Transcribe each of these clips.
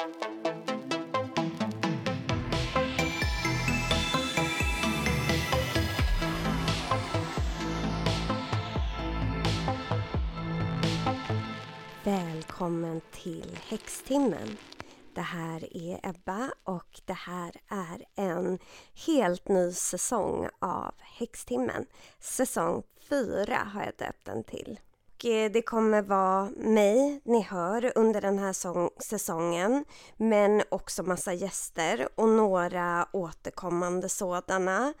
Välkommen till Häxtimmen. Det här är Ebba och det här är en helt ny säsong av Häxtimmen. Säsong 4 har jag döpt den till. Eh, det kommer vara mig ni hör under den här säsongen men också massa gäster och några återkommande sådana.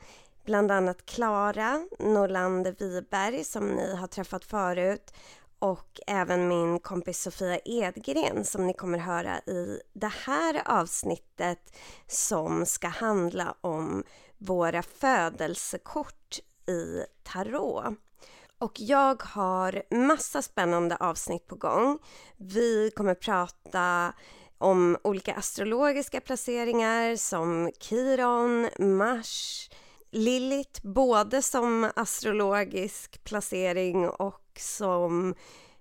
Bland annat Klara Norlander Wiberg som ni har träffat förut och även min kompis Sofia Edgren som ni kommer höra i det här avsnittet som ska handla om våra födelsekort i tarot. Och jag har massa spännande avsnitt på gång. Vi kommer prata om olika astrologiska placeringar som Kiron, Mars, Lilith, både som astrologisk placering och som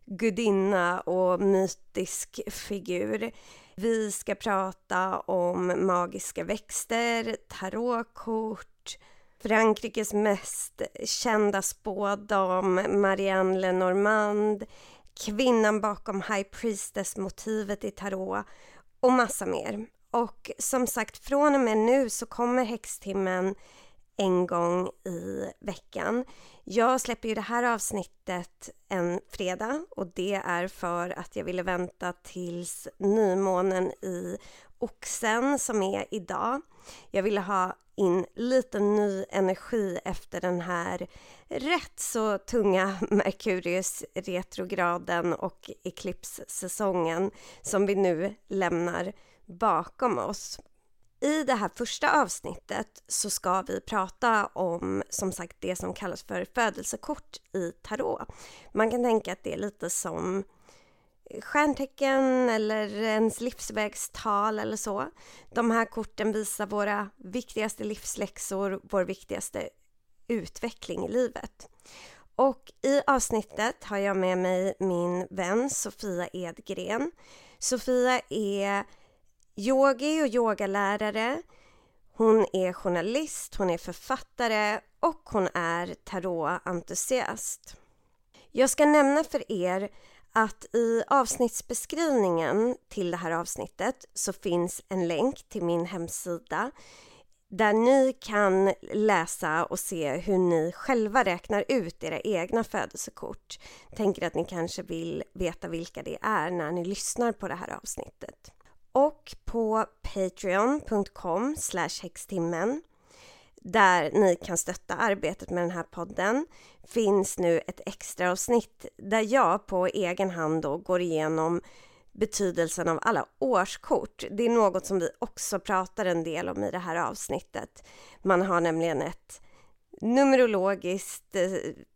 gudinna och mytisk figur. Vi ska prata om magiska växter, tarotkort, Frankrikes mest kända spådam Marianne Lenormand, kvinnan bakom High Priestess-motivet i tarot och massa mer. Och som sagt, från och med nu så kommer Häxtimmen en gång i veckan. Jag släpper ju det här avsnittet en fredag och det är för att jag ville vänta tills nymånen i Oxen som är idag. Jag ville ha in lite ny energi efter den här rätt så tunga Merkurius retrograden och eklipssäsongen som vi nu lämnar bakom oss. I det här första avsnittet så ska vi prata om som sagt det som kallas för födelsekort i tarot. Man kan tänka att det är lite som stjärntecken eller ens livsvägstal eller så. De här korten visar våra viktigaste livsläxor, vår viktigaste utveckling i livet. Och i avsnittet har jag med mig min vän Sofia Edgren. Sofia är yogi och yogalärare. Hon är journalist, hon är författare och hon är tarotentusiast. Jag ska nämna för er att i avsnittsbeskrivningen till det här avsnittet så finns en länk till min hemsida där ni kan läsa och se hur ni själva räknar ut era egna födelsekort. Tänker att ni kanske vill veta vilka det är när ni lyssnar på det här avsnittet och på patreon.com häxtimmen där ni kan stötta arbetet med den här podden finns nu ett extra avsnitt där jag på egen hand då går igenom betydelsen av alla årskort. Det är något som vi också pratar en del om i det här avsnittet. Man har nämligen ett numerologiskt, eh,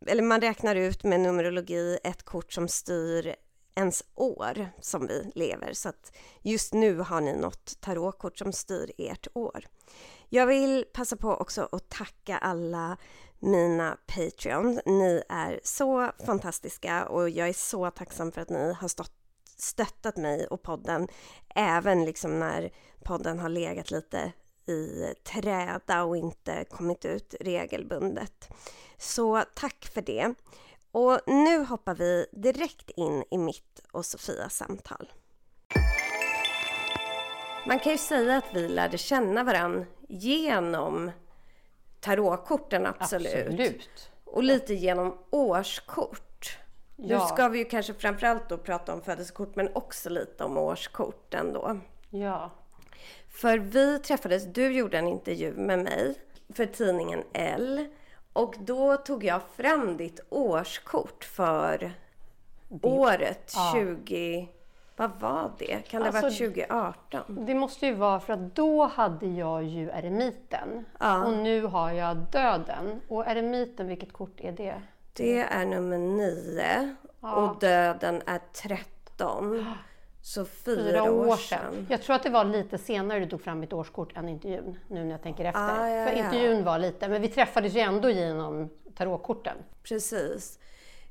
eller man räknar ut med numerologi ett kort som styr ens år som vi lever. Så att just nu har ni något tarotkort som styr ert år. Jag vill passa på också att tacka alla mina Patreon. Ni är så fantastiska och jag är så tacksam för att ni har stått, stöttat mig och podden även liksom när podden har legat lite i träda och inte kommit ut regelbundet. Så tack för det. Och nu hoppar vi direkt in i mitt och Sofias samtal. Man kan ju säga att vi lärde känna varann genom tarotkorten, absolut. absolut. Och lite genom årskort. Ja. Nu ska vi ju kanske framförallt då prata om födelsekort, men också lite om årskorten då. Ja. För vi träffades, du gjorde en intervju med mig för tidningen L och då tog jag fram ditt årskort för det, året ja. 20... Vad var det? Kan det alltså, ha varit 2018? Det måste ju vara för att då hade jag ju eremiten ja. och nu har jag döden. Och eremiten, vilket kort är det? Det är nummer 9 ja. och döden är 13. Så fyra, fyra år, år sedan. sedan. Jag tror att det var lite senare du tog fram mitt årskort än intervjun, nu när jag tänker efter. Ah, ja, För intervjun var lite, men vi träffades ju ändå genom tarotkorten. Precis.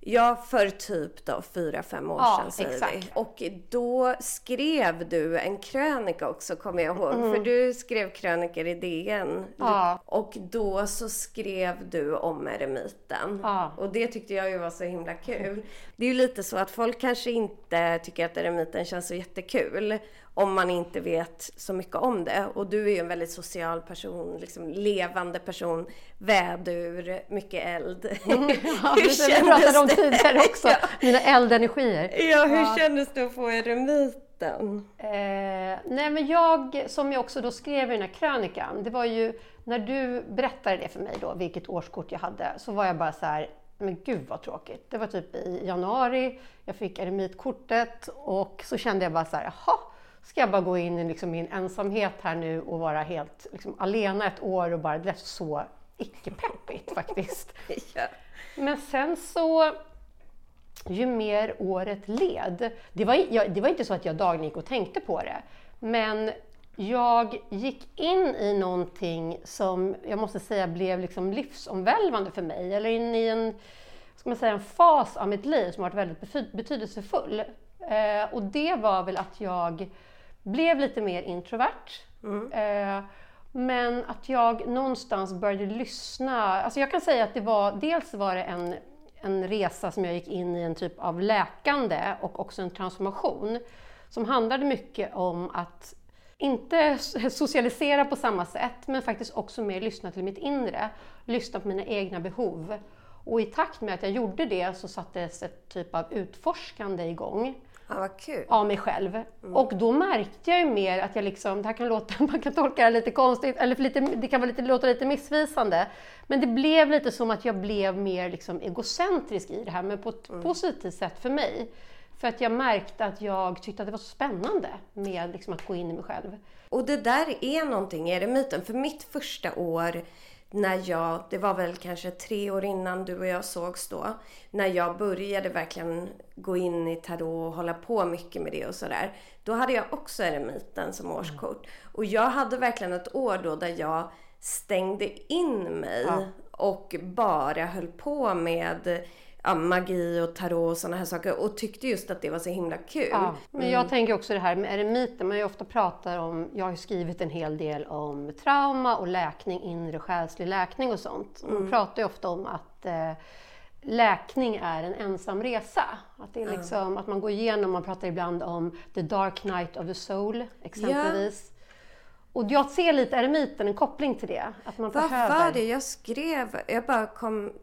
Ja, för typ då fyra, fem år Ja, sedan säger exakt. vi. Och då skrev du en krönika också, kommer jag ihåg. För du skrev krönikor i DN. Mm. Ja. Och då så skrev du om eremiten. Ja. Och det tyckte jag ju var så himla kul. Det är ju lite så att folk kanske inte tycker att eremiten känns så jättekul om man inte vet så mycket om det. Och du är ju en väldigt social person, liksom levande person, vädur, mycket eld. Ja, det vi pratade om tidigare också, mina eldenergier. Ja, hur kändes det att få eremiten? Eh, nej men jag, som jag också då skrev i den här krönikan, det var ju när du berättade det för mig då, vilket årskort jag hade, så var jag bara så här, men gud vad tråkigt. Det var typ i januari, jag fick eremitkortet och så kände jag bara så här, jaha, ska jag bara gå in i liksom min ensamhet här nu och vara helt liksom, alena ett år och bara, det lät så icke-peppigt faktiskt. Ja. Men sen så, ju mer året led, det var, jag, det var inte så att jag dagligen gick och tänkte på det, men jag gick in i någonting som jag måste säga blev liksom livsomvälvande för mig, eller in i en, ska man säga, en fas av mitt liv som har varit väldigt bety- betydelsefull. Eh, och det var väl att jag blev lite mer introvert. Eh, men att jag någonstans började lyssna. Alltså jag kan säga att det var, dels var det en, en resa som jag gick in i en typ av läkande och också en transformation som handlade mycket om att inte socialisera på samma sätt, men faktiskt också mer lyssna till mitt inre, lyssna på mina egna behov. Och i takt med att jag gjorde det så sattes ett typ av utforskande igång Kul. av mig själv. Och då märkte jag ju mer att jag liksom, det här kan låta, man kan tolka det lite konstigt, eller lite, det kan vara lite, låta lite missvisande. Men det blev lite som att jag blev mer liksom egocentrisk i det här, men på ett positivt sätt för mig. För att jag märkte att jag tyckte att det var så spännande med liksom att gå in i mig själv. Och det där är någonting i eremiten. För mitt första år när jag, det var väl kanske tre år innan du och jag sågs då, när jag började verkligen gå in i tarot och hålla på mycket med det och sådär. Då hade jag också eremiten som årskort. Och jag hade verkligen ett år då där jag stängde in mig Ja. och bara höll på med ja, magi och tarot och sådana här saker och tyckte just att det var så himla kul. Ja, men jag tänker också det här med eremiten, man ju ofta pratar om, jag har ju skrivit en hel del om trauma och läkning, inre själslig läkning och sånt. Man pratar ju ofta om att eh, läkning är en ensam resa. Att, det är liksom, att man går igenom, man pratar ibland om the dark night of the soul exempelvis. Och jag ser lite eremiten, en koppling till det. Att man Vad behöver... det jag skrev? Jag bara kom...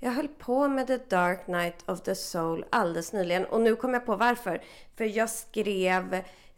Jag höll på med The Dark Night of the Soul alldeles nyligen och nu kom jag på varför. För jag skrev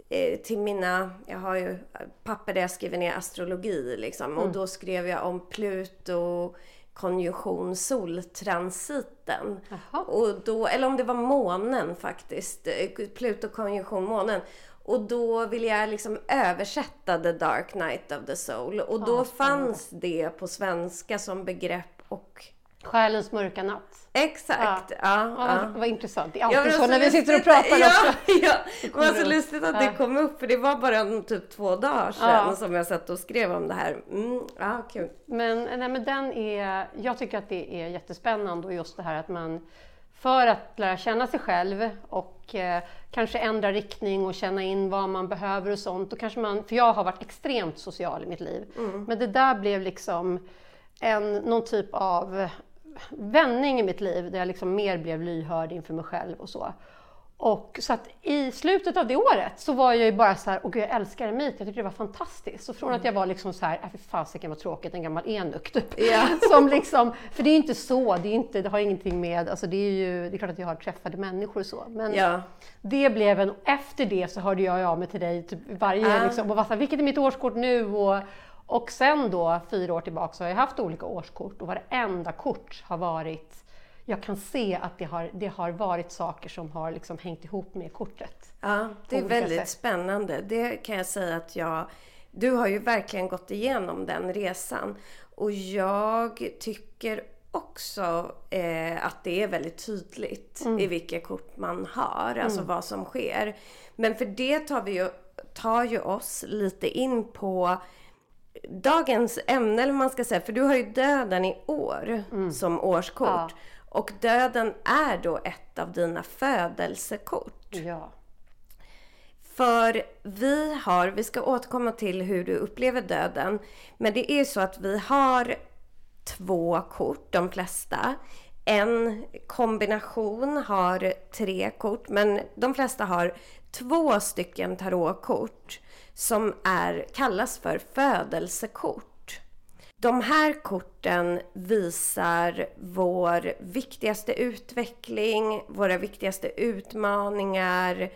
eh, till mina, jag har ju papper där jag skriver ner astrologi liksom och då skrev jag om Pluto konjunktion soltransiten. Jaha. Och då, eller om det var månen faktiskt, eh, Pluto konjunktion månen. Och då ville jag liksom översätta The Dark Night of the Soul. Och då fanns det på svenska som begrepp och... Själens mörka natt. Exakt! Ja. Ja, ja, vad, vad intressant. Det är alltid men så var när vi sitter och pratar ja, också. Ja, det var så lustigt att det kom upp för det var bara om typ två dagar sedan som jag satt och skrev om det här. Mm, ja, kul. Men, nej, men den är, jag tycker att det är jättespännande och just det här att man för att lära känna sig själv och eh, kanske ändra riktning och känna in vad man behöver och sånt. Då kanske man, för jag har varit extremt social i mitt liv. Men det där blev liksom en, någon typ av vändning i mitt liv där jag liksom mer blev lyhörd inför mig själv och så. Och så att i slutet av det året så var jag ju bara så här, åh gud jag älskar eremit, jag tyckte det var fantastiskt. Så från att jag var liksom så här, äh, fy fasiken vad tråkigt, en gammal enuk typ. Ja. Som liksom, för det är ju inte så, det, är inte, det har ingenting med, alltså det är ju, det är klart att jag har träffade människor och så. Men Ja. det blev en, efter det så hörde jag av mig till dig typ varje, Ah. liksom, och var så här, vilket är mitt årskort nu? Och, och sen då, fyra år tillbaka, så har jag haft olika årskort och varenda kort har varit jag kan se att det har, det har varit saker som har liksom hängt ihop med kortet. Ja, det är väldigt sätt. spännande. Det kan jag säga att jag... Du har ju verkligen gått igenom den resan. Och jag tycker också eh, att det är väldigt tydligt i vilka kort man har, alltså vad som sker. Men för det tar, vi ju, tar ju oss lite in på dagens ämne, eller man ska säga. För du har ju döden i år som årskort. Ja. Och döden är då ett av dina födelsekort. Ja. För vi har, vi ska återkomma till hur du upplever döden, men det är så att vi har två kort, de flesta. En kombination har tre kort, men de flesta har två stycken tarotkort som är, kallas för födelsekort. De här korten visar vår viktigaste utveckling, våra viktigaste utmaningar,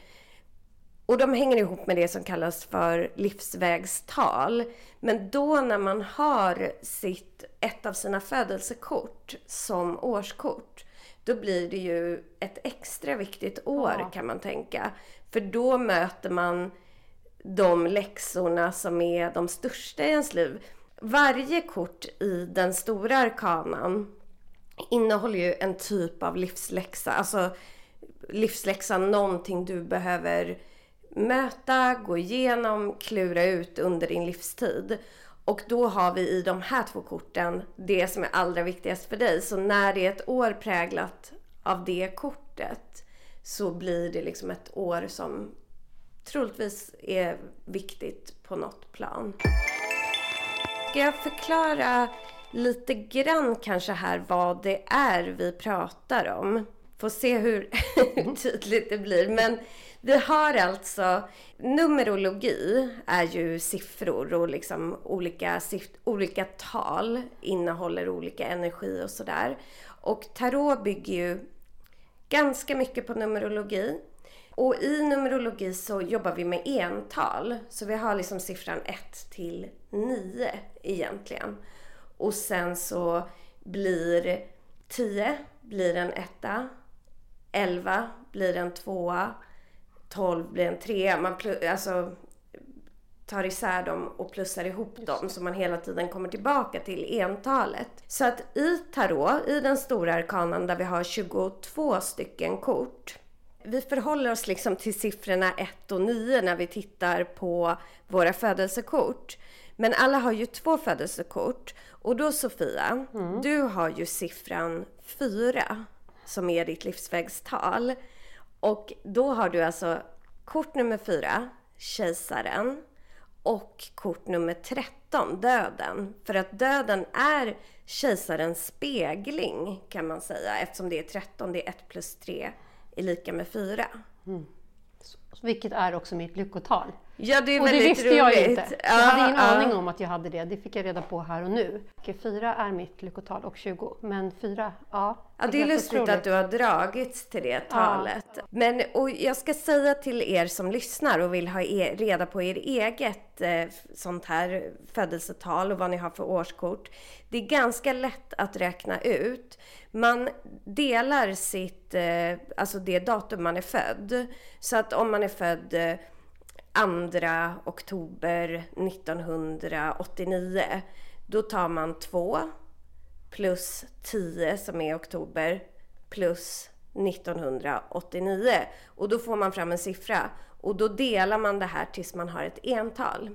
och de hänger ihop med det som kallas för livsvägstal. Men då när man har sitt, ett av sina födelsekort som årskort, då blir det ju ett extra viktigt år ja. kan man tänka. För då möter man de läxorna som är de största i ens liv. Varje kort i den stora arkanan innehåller ju en typ av livsläxa. Alltså livsläxa. någonting du behöver möta, gå igenom, klura ut under din livstid. Och då har vi i de här två korten det som är allra viktigast för dig. Så när det är ett år präglat av det kortet så blir det liksom ett år som troligtvis är viktigt på något plan. Ska jag förklara lite grann kanske här vad det är vi pratar om? Får se hur tydligt det blir. Men vi har alltså, numerologi är ju siffror och liksom olika, olika tal innehåller olika energi och sådär. Och tarot bygger ju ganska mycket på numerologi. Och i numerologi så jobbar vi med ental. Så vi har liksom siffran 1 till 9 egentligen. Och sen så blir 10 blir en etta, 11 blir en tvåa, 12 blir en trea. Man alltså, tar isär dem och plussar ihop dem så man hela tiden kommer tillbaka till entalet. Så att i tarot, i den stora arkanan där vi har 22 stycken kort. Vi förhåller oss liksom till siffrorna 1 och 9 när vi tittar på våra födelsekort. Men alla har ju två födelsekort. Och då Sofia, mm. du har ju siffran 4 som är ditt livsvägstal. Och då har du alltså kort nummer 4, kejsaren, och kort nummer 13, döden. För att döden är kejsarens spegling kan man säga eftersom det är 13, det är 1 plus 3 är lika med 4. Mm. Vilket är också mitt lyckotal. Ja, det är och väldigt det visste roligt. jag inte. Jag hade ingen ja. aning om att jag hade det. Det fick jag reda på här och nu. 4 är mitt lyckotal och 20. Men 4, ja. Ja, det är lustigt otroligt. att du har dragits till det talet. Ja. Men och jag ska säga till er som lyssnar och vill ha er, reda på er eget eh, sånt här födelsetal och vad ni har för årskort. Det är ganska lätt att räkna ut. Man delar sitt, eh, alltså det datum man är född. Så att om man är född eh, 2 oktober 1989. Då tar man 2 plus 10 som är oktober plus 1989 och då får man fram en siffra och då delar man det här tills man har ett ental.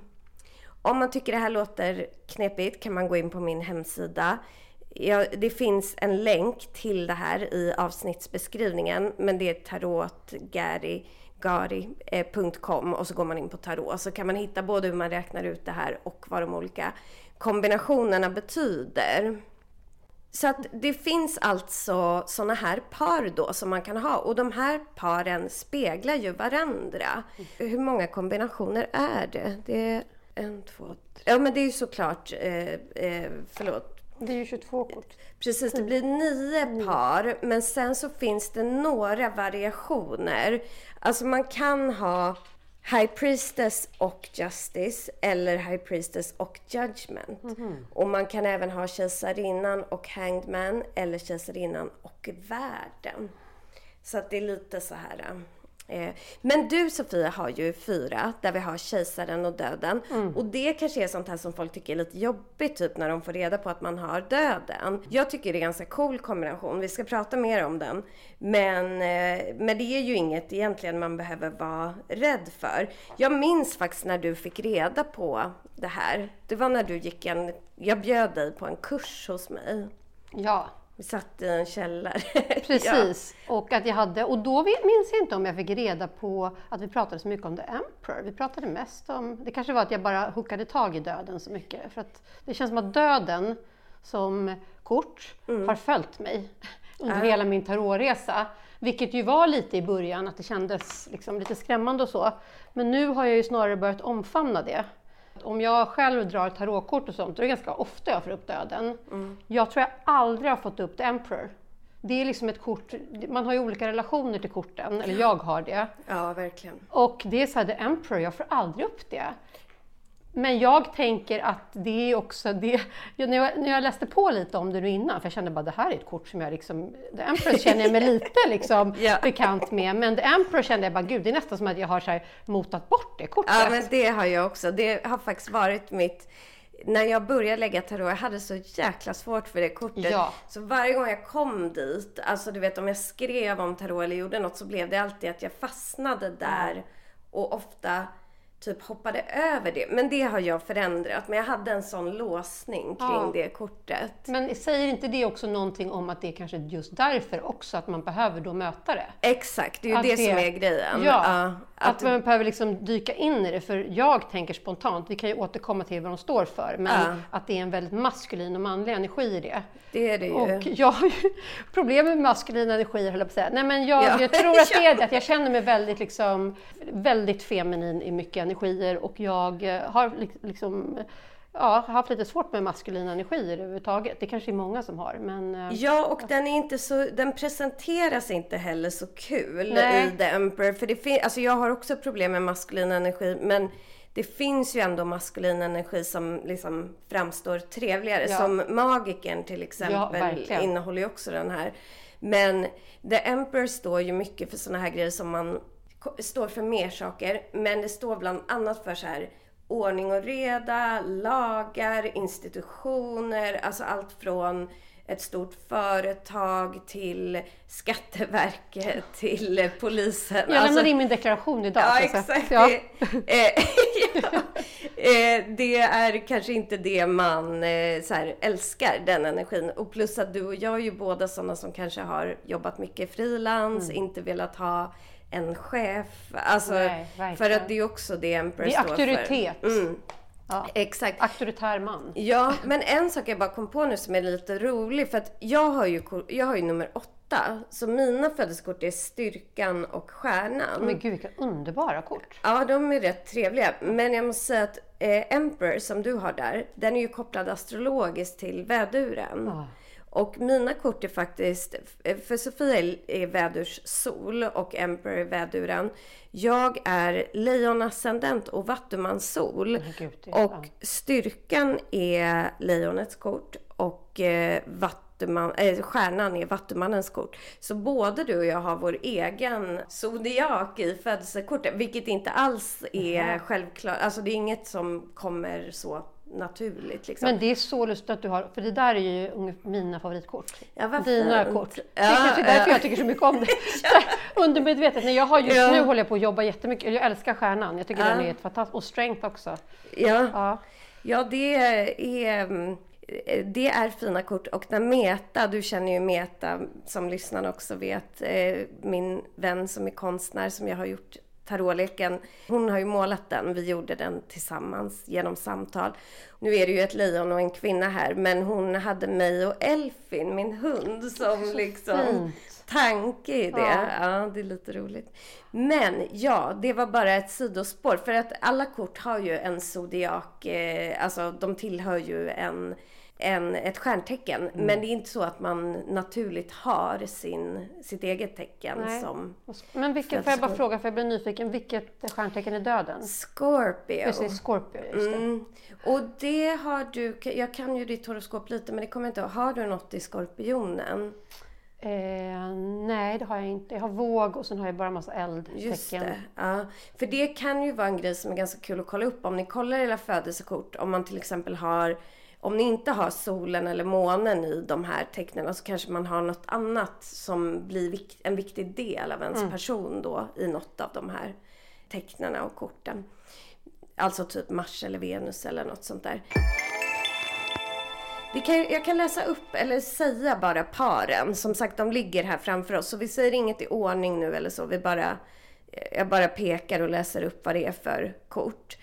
Om man tycker det här låter knepigt kan man gå in på min hemsida. Ja, det finns en länk till det här i avsnittsbeskrivningen men det är Tarot Gary gari.com och så går man in på tarot så kan man hitta både hur man räknar ut det här och vad de olika kombinationerna betyder. Så att det finns alltså sådana här par då som man kan ha och de här paren speglar ju varandra. Hur många kombinationer är det? Det är en, två, tre. Ja men det är ju såklart, eh, eh, förlåt, det är ju 22 kort. Precis, det blir nio par. Men sen så finns det några variationer. Alltså man kan ha High Priestess och Justice eller High Priestess och Judgment. Mm -hmm. Och man kan även ha Kejsarinnan och Hanged Man eller Kejsarinnan och Världen. Så att det är lite så här... Eh, men du Sofia har ju fyra där vi har kejsaren och döden. Mm. Och det kanske är sånt här som folk tycker är lite jobbigt typ när de får reda på att man har döden. Jag tycker det är en ganska cool kombination. Vi ska prata mer om den. Men, eh, men det är ju inget egentligen man behöver vara rädd för. Jag minns faktiskt när du fick reda på det här. Det var när du gick en... Jag bjöd dig på en kurs hos mig. Ja. Vi satt i en källare. Precis, ja. och att jag hade, och då minns jag inte om jag fick reda på att vi pratade så mycket om The Emperor. Vi pratade mest om, det kanske var att jag bara hookade tag i döden så mycket. För att det känns som att döden som kort mm. har följt mig under äh. hela min tarotresa. Vilket ju var lite i början, att det kändes liksom lite skrämmande och så. Men nu har jag ju snarare börjat omfamna det. Om jag själv drar tarotkort och sånt, då är det ganska ofta jag får upp döden. Mm. Jag tror jag aldrig har fått upp The Emperor. Det är liksom ett kort, man har ju olika relationer till korten, eller jag har det. Ja, verkligen. Och det är så här, The Emperor, jag får aldrig upp det. Men jag tänker att det är också det, när jag, när jag läste på lite om det nu innan, för jag kände bara det här är ett kort som jag liksom, The Emperor känner jag mig lite liksom ja. bekant med, men The Emperor kände jag bara, gud det är nästan som att jag har så här motat bort det kortet. Ja men det har jag också, det har faktiskt varit mitt när jag började lägga tarot, jag hade så jäkla svårt för det kortet. Ja. Så varje gång jag kom dit, alltså du vet om jag skrev om tarot eller gjorde något så blev det alltid att jag fastnade där och ofta typ hoppade över det. Men det har jag förändrat. Men jag hade en sån låsning kring ja. det kortet. Men säger inte det också någonting om att det är kanske just därför också att man behöver då möta det? Exakt, det är ju det, det, som är grejen. Ja, ja att, att, man behöver liksom dyka in i det. För jag tänker spontant, vi kan ju återkomma till vad de står för, men ja. att det är en väldigt maskulin och manlig energi i det. Det är det ju. Och jag har ju problem med maskulina energier, höll jag på att säga. Nej, men jag, jag tror att det är det, att jag känner mig väldigt, liksom, väldigt feminin i mycket energier och jag har liksom ja, haft lite svårt med maskulina energier överhuvudtaget. Det kanske är många som har. Men, eh, ja, och den, är inte så, den presenteras inte heller så kul Nej. i The Emperor. För det fin- alltså jag har också problem med maskulin energi, men det finns ju ändå maskulin energi som liksom framstår trevligare. Ja. Som magikern till exempel ja, innehåller ju också den här. Men The Emperor står ju mycket för såna här grejer som man står för mer saker. Men det står bland annat för så här ordning och reda, lagar, institutioner, alltså allt från ett stort företag till Skatteverket till polisen. Jag lämnade alltså, in min deklaration idag. Ja, exakt. Ja. Eh, ja. Eh, det är kanske inte det man eh, så här, älskar, den energin. Och plus att du och jag är ju båda sådana som kanske har jobbat mycket frilans, mm. inte velat ha en chef. Alltså, Nej, för att det är också det Emperor Det är auktoritet. Mm. Ja. Exakt. Auktoritär man. Ja, men en sak jag bara kom på nu som är lite rolig. För att jag har ju, jag har ju nummer åtta. Så mina födelsekort är styrkan och stjärnan. Men gud vilka underbara kort. Ja, de är rätt trevliga. Men jag måste säga att eh, Emperor som du har där, den är ju kopplad astrologiskt till väduren. Oh. Och mina kort är faktiskt, för Sofia är vädurs sol och Emperor är väduren. Jag är lejonascendent och vattumans sol. och styrkan är lejonets kort och eh, vattuman, äh, stjärnan är vattumannens kort. Så både du och jag har vår egen zodiak i födelsekortet, vilket inte alls är mm. självklart. Alltså det är inget som kommer så naturligt. Liksom. Men det är så lustigt att du har, för det där är ju mina favoritkort. Ja, Dina fint. kort. Ja, det är därför ja. jag tycker så mycket om det. ja. Undermedvetet. Nej, jag har just ja. nu håller jag på att jobba jättemycket. Jag älskar stjärnan. Jag tycker ja. den är ett fantastiskt... Och strength också. Ja, ja. ja det är... Mm, det är fina kort och när Meta, du känner ju Meta som lyssnarna också vet, eh, min vän som är konstnär som jag har gjort tarotleken. Hon har ju målat den. Vi gjorde den tillsammans genom samtal. Nu är det ju ett lejon och en kvinna här, men hon hade mig och Elfin, min hund, som liksom tanke i det. Ja. ja. det är lite roligt. Men ja, det var bara ett sidospår. För att alla kort har ju en zodiak, eh, alltså de tillhör ju en en, ett stjärntecken. Mm. Men det är inte så att man naturligt har sin, sitt eget tecken Nej. som... Men vilket, får jag bara fråga, för jag blir nyfiken, vilket stjärntecken är döden? Scorpio. Precis, Scorpio, just det. Mm. Och det har du, jag kan ju ditt horoskop lite men det kommer inte Har du något i Skorpionen? Eh, nej, det har jag inte. Jag har våg och sen har jag bara massa eldtecken. Just det. Ja. För det kan ju vara en grej som är ganska kul att kolla upp om ni kollar era födelsekort. Om man till exempel har om ni inte har solen eller månen i de här tecknen så kanske man har något annat som blir en viktig del av ens mm. person då i något av de här tecknen och korten. Alltså typ Mars eller Venus eller något sånt där. Kan, jag kan läsa upp eller säga bara paren. Som sagt, de ligger här framför oss. Så vi säger inget i ordning nu eller så. Vi bara, jag bara pekar och läser upp vad det är för kort.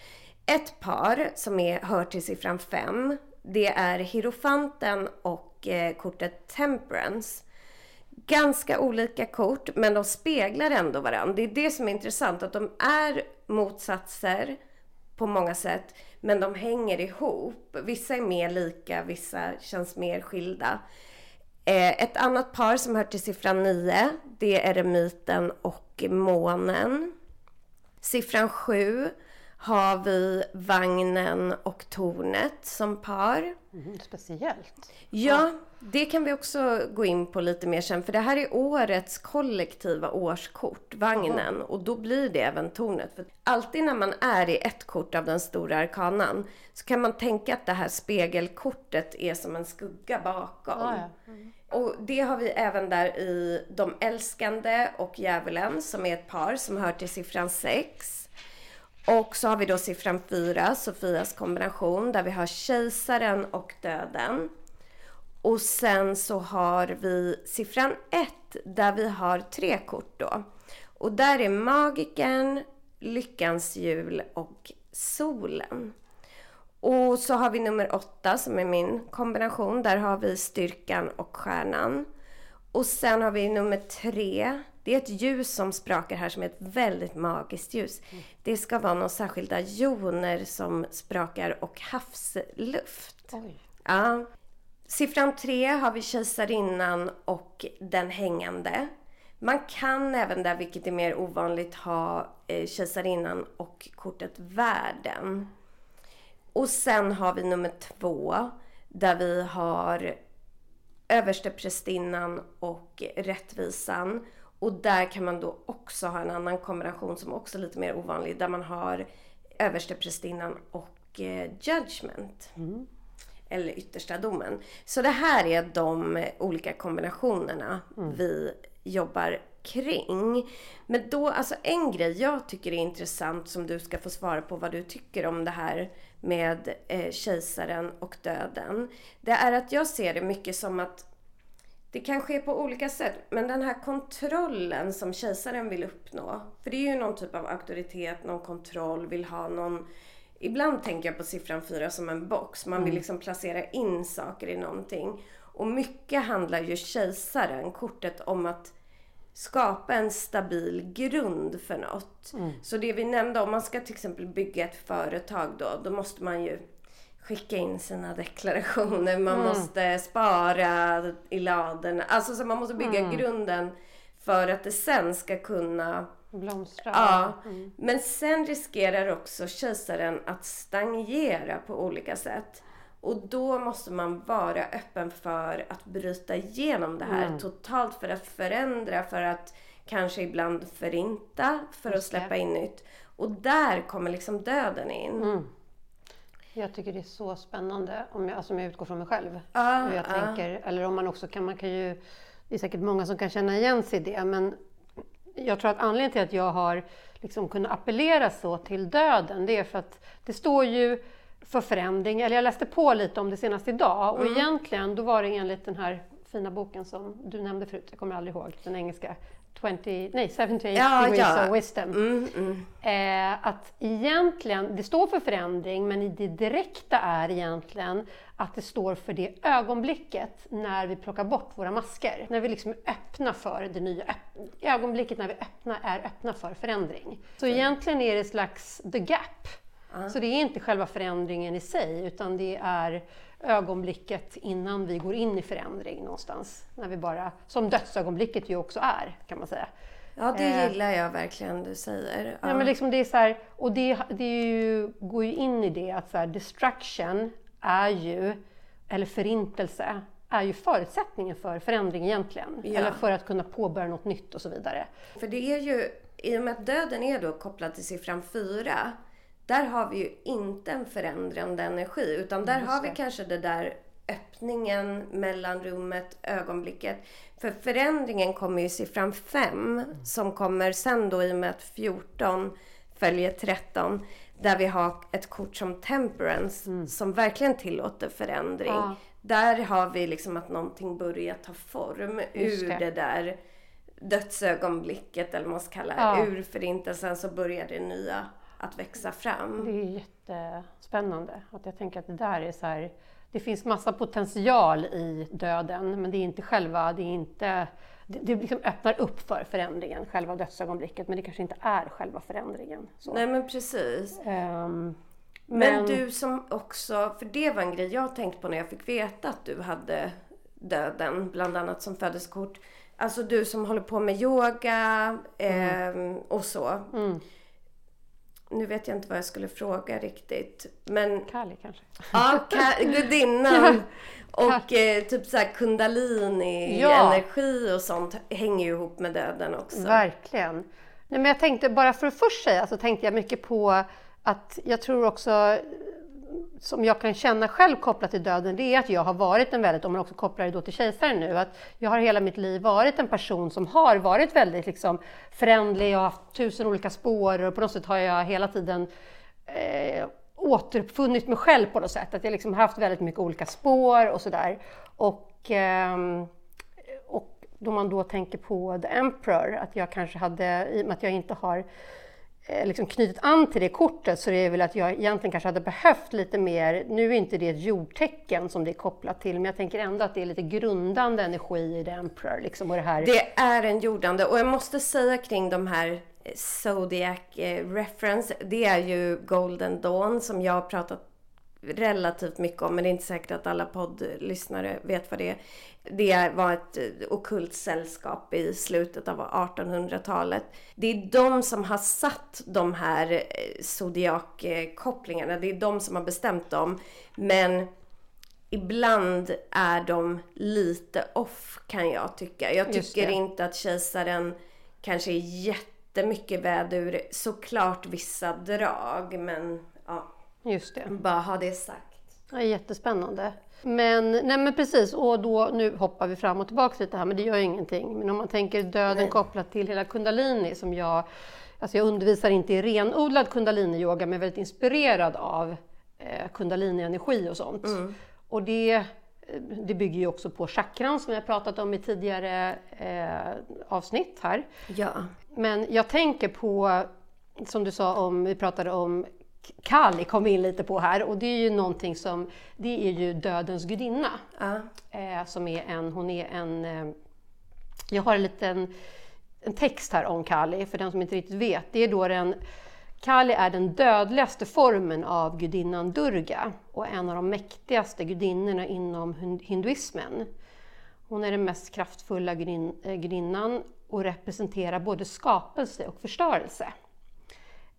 Ett par som är, hör till siffran 5. Det är Hierofanten och eh, kortet Temperance. Ganska olika kort, men de speglar ändå varandra. Det är det som är intressant, att de är motsatser på många sätt, men de hänger ihop. Vissa är mer lika, vissa känns mer skilda. Eh, ett annat par som hör till siffran 9, det är Eremiten och Månen. Siffran 7 har vi vagnen och tornet som par. Mm, speciellt. Ja, det kan vi också gå in på lite mer sen. För det här är årets kollektiva årskort, vagnen. Mm. Och då blir det även tornet. För alltid när man är i ett kort av den stora arkanan så kan man tänka att det här spegelkortet är som en skugga bakom. Ah, ja. mm. Och det har vi även där i De älskande och Djävulen som är ett par som hör till siffran 6. Och så har vi då siffran 4, Sofias kombination, där vi har kejsaren och döden. Och sen så har vi siffran 1, där vi har tre kort då. Och där är magikern, lyckans hjul och solen. Och så har vi nummer 8 som är min kombination. Där har vi styrkan och stjärnan. Och sen har vi nummer 3 det är ett ljus som sprakar här som är ett väldigt magiskt ljus. Mm. Det ska vara några särskilda joner som sprakar och havsluft. Oj. Ja. Siffran 3 har vi kejsarinnan och den hängande. Man kan även där, vilket är mer ovanligt, ha eh, kejsarinnan och kortet världen. Och sen har vi nummer 2 där vi har översteprästinnan och rättvisan. Och där kan man då också ha en annan kombination som också är lite mer ovanlig. Där man har översteprästinnan och eh, judgment. Mm. Eller yttersta domen. Så det här är de olika kombinationerna mm. vi jobbar kring. Men då, alltså en grej jag tycker är intressant som du ska få svara på vad du tycker om det här med eh, kejsaren och döden. Det är att jag ser det mycket som att det kan ske på olika sätt, men den här kontrollen som kejsaren vill uppnå. För det är ju någon typ av auktoritet, någon kontroll, vill ha någon... Ibland tänker jag på siffran 4 som en box. Man vill mm. liksom placera in saker i någonting. Och mycket handlar ju kejsaren, kortet, om att skapa en stabil grund för något. Mm. Så det vi nämnde, om man ska till exempel bygga ett företag då, då måste man ju skicka in sina deklarationer, man mm. måste spara i ladorna. Alltså så man måste bygga mm. grunden för att det sen ska kunna blomstra. Ja. Mm. Men sen riskerar också kejsaren att stagnera på olika sätt. Och då måste man vara öppen för att bryta igenom det här mm. totalt för att förändra, för att kanske ibland förinta, för att släppa in nytt. Och där kommer liksom döden in. Jag tycker det är så spännande, om jag, alltså om jag utgår från mig själv. Ah, hur jag ah. tänker, eller om man också kan, man kan ju, det är säkert många som kan känna igen sig i det, men jag tror att anledningen till att jag har liksom kunnat appellera så till döden, det är för att det står ju för förändring, eller jag läste på lite om det senast idag och mm. egentligen då var det enligt den här fina boken som du nämnde förut, jag kommer aldrig ihåg den engelska, 20, nej, 78 ja, degrees ja. of wisdom. Mm, mm. Eh, att egentligen, det står för förändring, men det direkta är egentligen att det står för det ögonblicket när vi plockar bort våra masker. När vi liksom är öppna för det nya. Ögonblicket när vi öppna, är öppna för förändring. Så egentligen är det slags the gap. Uh. Så det är inte själva förändringen i sig, utan det är ögonblicket innan vi går in i förändring någonstans. När vi bara, som dödsögonblicket ju också är, kan man säga. Ja, det eh, gillar jag verkligen du säger. Ja. ja men liksom det är så här, och det, det ju, går ju in i det att så här, destruction är ju, eller förintelse, är ju förutsättningen för förändring egentligen. Ja. Eller för att kunna påbörja något nytt och så vidare. För det är ju, i och med att döden är då kopplad till siffran 4, där har vi ju inte en förändrande energi utan där har vi kanske det där öppningen, mellanrummet, ögonblicket. För förändringen kommer ju i siffran 5 som kommer sen då i och med att 14 följer 13 där vi har ett kort som temperance mm. som verkligen tillåter förändring. Ja. där har vi liksom att någonting börjar ta form Just ur det. det. där dödsögonblicket eller vad man ska kalla det. Ja. Ur förintelsen så börjar det nya att växa fram. Det är jättespännande. Att jag tänker att det där är så här, det finns massa potential i döden, men det är inte själva, det är inte, det, det liksom öppnar upp för förändringen, själva dödsögonblicket, men det kanske inte är själva förändringen. Så. Nej men precis. Ehm, Men, du som också, för det var en grej jag tänkte på när jag fick veta att du hade döden, bland annat som födelsekort. Alltså du som håller på med yoga ehm, och så. Mm. Nu vet jag inte vad jag skulle fråga riktigt. Men Kali kanske? ja, ka- gudinnan och eh, typ så här kundalini, Ja. energi och sånt hänger ju ihop med döden också. Verkligen. Nej, men jag tänkte, bara för att först säga, så tänkte jag mycket på att jag tror också, som jag kan känna själv kopplat till döden, det är att jag har varit en väldigt, om man också kopplar det då till kejsaren nu, att jag har hela mitt liv varit en person som har varit väldigt liksom förändlig och haft tusen olika spår och på något sätt har jag hela tiden eh, återuppfunnit mig själv på något sätt. Att jag liksom har haft väldigt mycket olika spår och sådär. Och, eh, och då man då tänker på The Emperor, att jag kanske hade, i och med att jag inte har Eh, liksom knutit an till det kortet så det är väl att jag egentligen kanske hade behövt lite mer, nu är inte det ett jordtecken som det är kopplat till, men jag tänker ändå att det är lite grundande energi i The Emperor. Liksom, och det här. Det är en jordande och jag måste säga kring de här eh, Zodiac eh, reference. Det är ju Golden Dawn som jag har pratat relativt mycket om men det är inte säkert att alla poddlyssnare vet vad det är. Det var ett eh, ockult sällskap i slutet av 1800-talet. Det är de som har satt de här eh, zodiac-kopplingarna. Det är de som har bestämt dem. Men ibland är de lite off kan jag tycka. Jag tycker inte att kejsaren kanske är jättemycket vädur. Såklart vissa drag men Just det. bara ha det sagt. Ja, jättespännande. Men, nej men precis, och då, nu hoppar vi fram och tillbaka lite här, men det gör ju ingenting. Men om man tänker döden Nej. kopplat till hela kundalini som jag, alltså jag undervisar inte i renodlad kundalini-yoga, men är väldigt inspirerad av eh, kundalini-energi och sånt. Och det, eh, det bygger ju också på chakran som jag pratat om i tidigare eh, avsnitt här. Ja. Men jag tänker på, som du sa om, vi pratade om Kali kom in lite på här och det är ju någonting som, det är ju dödens gudinna. ja. Eh, som är en, hon är en, eh, jag har en liten en text här om Kali för den som inte riktigt vet. Det är då den, Kali är den dödligaste formen av gudinnan Durga och en av de mäktigaste gudinnorna inom hin- hinduismen. Hon är den mest kraftfulla gudin, eh, gudinnan och representerar både skapelse och förstörelse.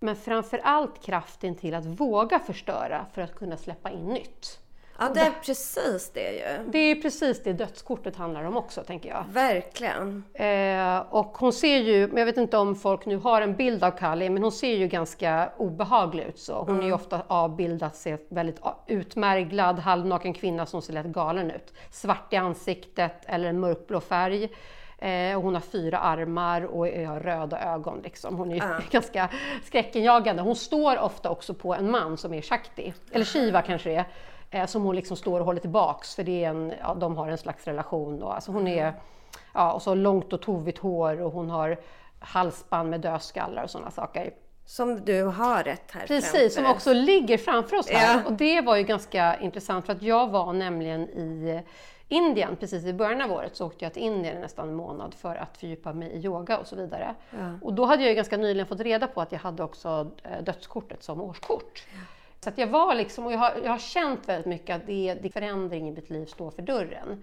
Men framför allt kraften till att våga förstöra för att kunna släppa in nytt. ja, det är precis det ju. Det är precis det dödskortet handlar om också, tänker jag. Verkligen. Eh, och hon ser ju, men jag vet inte om folk nu har en bild av Kali, men hon ser ju ganska obehaglig ut. Så. Hon är ju ofta avbildad, ser väldigt utmärglad, halvnaken kvinna som ser lätt galen ut. Svart i ansiktet eller en mörkblå färg. Eh, och hon har fyra armar och har röda ögon. Liksom. Hon är ju ganska skräckenjagande. Hon står ofta också på en man som är Shakti, eller Shiva kanske det är, eh, som hon liksom står och håller tillbaks för det är en, ja, de har en slags relation. Och, alltså hon är, ja, och så långt och tovigt hår och hon har halsband med dödskallar och sådana saker. Som du har rätt här Precis, som framför. också ligger framför oss här. Ja. Och det var ju ganska intressant för att jag var nämligen i Indien precis i början av året så åkte jag till Indien nästan en månad för att fördjupa mig i yoga och så vidare. Och då hade jag ganska nyligen fått reda på att jag hade också eh, dödskortet som årskort. Så att jag var liksom, och jag har, jag har känt väldigt mycket att det, det förändring i mitt liv står för dörren.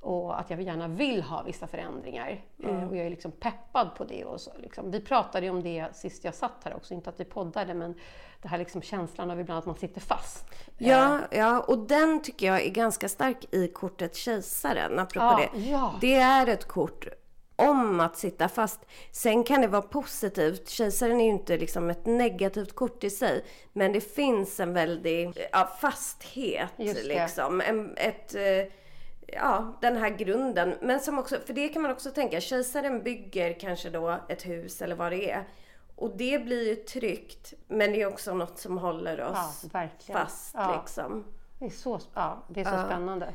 Och att jag gärna vill ha vissa förändringar. Eh, och jag är liksom peppad på det. Och så, liksom. Vi pratade ju om det sist jag satt här också, inte att vi poddade, men det här liksom känslan av ibland att man sitter fast. Ja, ja, och den tycker jag är ganska stark i kortet Kejsaren, apropå Ja, det. ja. Det är ett kort om att sitta fast. Sen kan det vara positivt. Kejsaren är ju inte liksom ett negativt kort i sig. Men det finns en väldig ja, fasthet. Liksom. En, ett, eh, ja, den här grunden. Men som också, för det kan man också tänka, kejsaren bygger kanske då ett hus eller vad det är. Och det blir ju tryggt. Men det är också något som håller oss Ja, fast Ja. liksom. Det är så, ja, det är så spännande.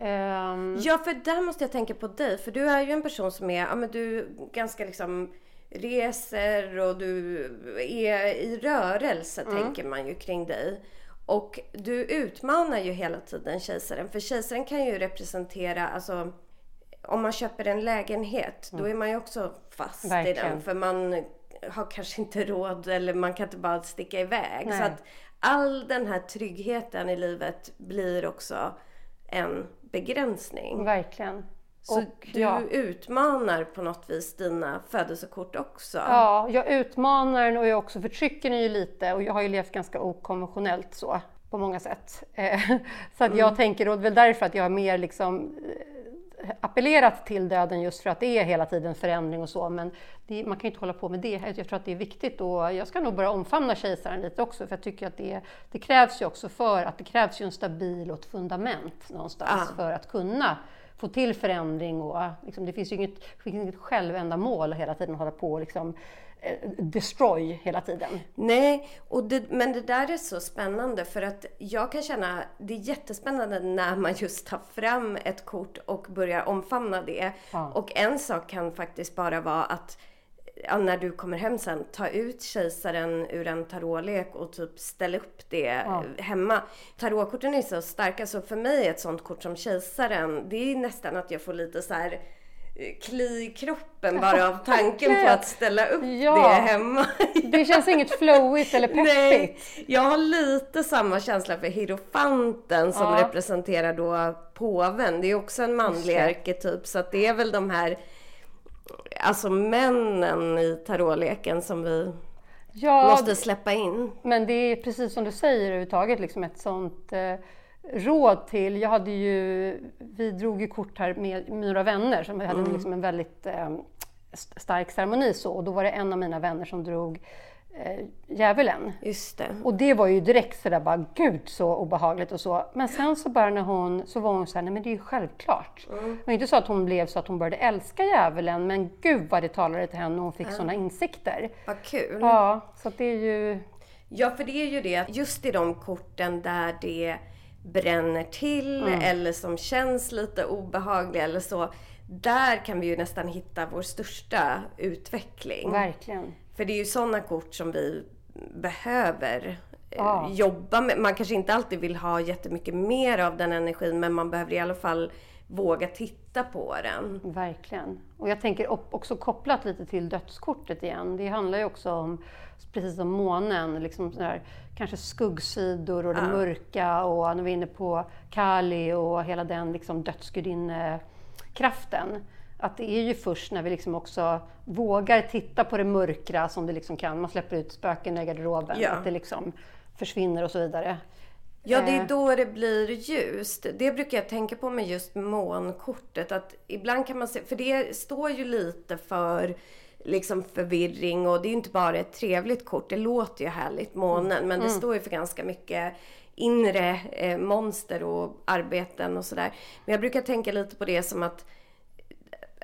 Ehm, Ja, för där måste jag tänka på dig. För du är ju en person som är, ja men du ganska liksom reser och du är i rörelse tänker man ju kring dig. Och du utmanar ju hela tiden kejsaren. För kejsaren kan ju representera, alltså om man köper en lägenhet då är man ju också fast i Verkligen. den. För man har kanske inte råd eller man kan inte bara sticka iväg. Nej. Så att all den här tryggheten i livet blir också en begränsning. verkligen. Så Och, du ja. utmanar på något vis dina födelsekort också? Ja, jag utmanar den och jag också förtrycker den ju lite och jag har ju levt ganska okonventionellt så på många sätt. Eh, Så att jag tänker, och det är väl därför att jag har mer liksom eh, appellerat till döden just för att det är hela tiden förändring och så. Men det, man kan ju inte hålla på med det. Jag tror att det är viktigt och jag ska nog börja omfamna kejsaren lite också för jag tycker att det, det krävs ju också för att det krävs ju en stabil och ett fundament någonstans Ah. för att kunna få till förändring och liksom, det finns ju inget, finns inget självändamål hela tiden hålla på och liksom, destroy hela tiden. Nej, och det, men det där är så spännande för att jag kan känna det är jättespännande när man just tar fram ett kort och börjar omfamna det. Ja. Och en sak kan faktiskt bara vara att ja, när du kommer hem sen, ta ut kejsaren ur en tarotlek och typ ställ upp det Ja. hemma. Tarotkorten är så starka så för mig är ett sånt kort som kejsaren, det är nästan att jag får lite så här eh, kli i kroppen bara av tanken på att ställa upp Ja. det hemma. Det känns inget flowigt eller peppigt. Nej, jag har lite samma känsla för hierofanten som Ja. representerar då påven. Det är också en manlig det. arketyp så att det är väl de här Alltså männen i tarotleken som vi Ja, måste släppa in. men det är precis som du säger överhuvudtaget liksom ett sånt eh, råd till. Jag hade ju, vi drog ju kort här med några vänner som hade Mm. liksom en väldigt eh, st- stark ceremoni så och då var det en av mina vänner som drog eh, djävulen. Just det. Och det var ju direkt sådär bara, gud så obehagligt och så. Men sen så bara när hon, så var hon såhär, nej men det är ju självklart. Mm. Det var inte så att hon blev så att hon började älska djävulen, men gud vad det talade till henne och hon fick sådana insikter. Vad kul. Ja, så det är ju, Ja, för det är ju det just i de korten där det bränner till Mm. eller som känns lite obehagliga eller så. Där kan vi ju nästan hitta vår största utveckling. verkligen. För det är ju sådana kort som vi behöver eh, Ja. jobba med. Man kanske inte alltid vill ha jättemycket mer av den energin men man behöver i alla fall våga titta på den. Verkligen. Och jag tänker också kopplat lite till dödskortet igen. Det handlar ju också om, precis som månen, liksom sådär, kanske skuggsidor och det mörka och när vi är inne på Kali och hela den liksom dödsgudinnekraften. Att det är ju först när vi liksom också vågar titta på det mörkra som det liksom kan, man släpper ut spöken i garderoben, Ja. att det liksom försvinner och så vidare. Ja, det är Eh. då det blir ljust. Det brukar jag tänka på med just månkortet. Att ibland kan man se, för det står ju lite för liksom förvirring och det är ju inte bara ett trevligt kort. Det låter ju härligt, månen, men det står ju för ganska mycket inre eh, monster och arbeten och sådär. Men jag brukar tänka lite på det som att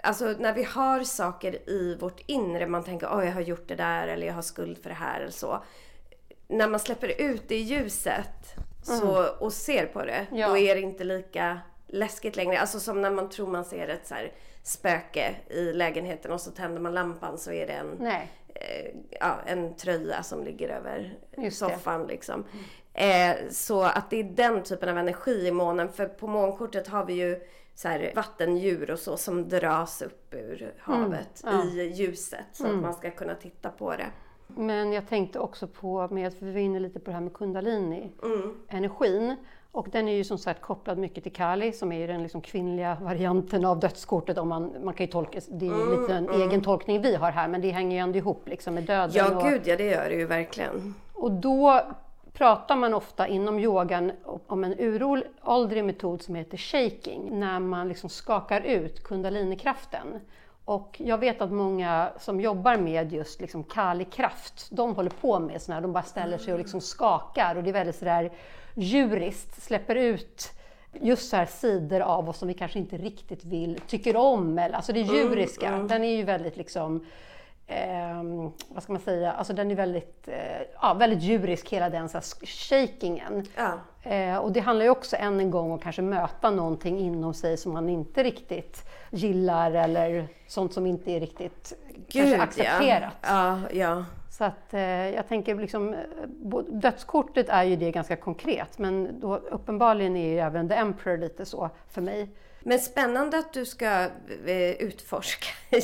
Alltså när vi har saker i vårt inre, man tänker åh jag har gjort det där eller jag har skuld för det här eller så. När man släpper ut det i ljuset så, och ser på det, Ja. då är det inte lika läskigt längre. Alltså som när man tror man ser ett så spöke i lägenheten och så tänder man lampan så är det en, eh, ja, en tröja som ligger över Just det. soffan. Liksom. Eh, så att det är den typen av energi i månen. För på månkortet har vi ju så här vattendjur och så som dras upp ur havet Mm, ja. i ljuset så att man ska kunna titta på det. Men jag tänkte också på, med, för vi var inne lite på det här med kundalini, Mm. energin. Och den är ju som sagt kopplad mycket till Kali som är ju den liksom kvinnliga varianten av dödskortet. Om man, man kan ju tolka, det är ju lite en egen tolkning vi har här men det hänger ju ändå ihop liksom med döden. Ja, och, gud ja, det gör det ju verkligen. och då pratar man ofta inom yogan om en uråldrig metod som heter shaking, när man liksom skakar ut kundalinikraften. Och jag vet att många som jobbar med just liksom Kali-kraft, de håller på med sådana här, de bara ställer sig och liksom skakar. Och det är väldigt sådär djuriskt, släpper ut just så här sidor av oss som vi kanske inte riktigt vill, tycker om. Eller, alltså det djuriska, den är ju väldigt liksom eh, vad ska man säga, alltså den är väldigt, eh, ja, väldigt djurisk hela den så här, shakingen. Ja. Eh, och det handlar ju också än en gång om att kanske möta någonting inom sig som man inte riktigt gillar eller sånt som inte är riktigt kanske accepterat. Ja. Ja, ja. Så att, eh, jag tänker liksom, eh, dödskortet är ju det ganska konkret men då, uppenbarligen är ju även The Emperor lite så för mig. Men spännande att du ska eh, utforska Ja.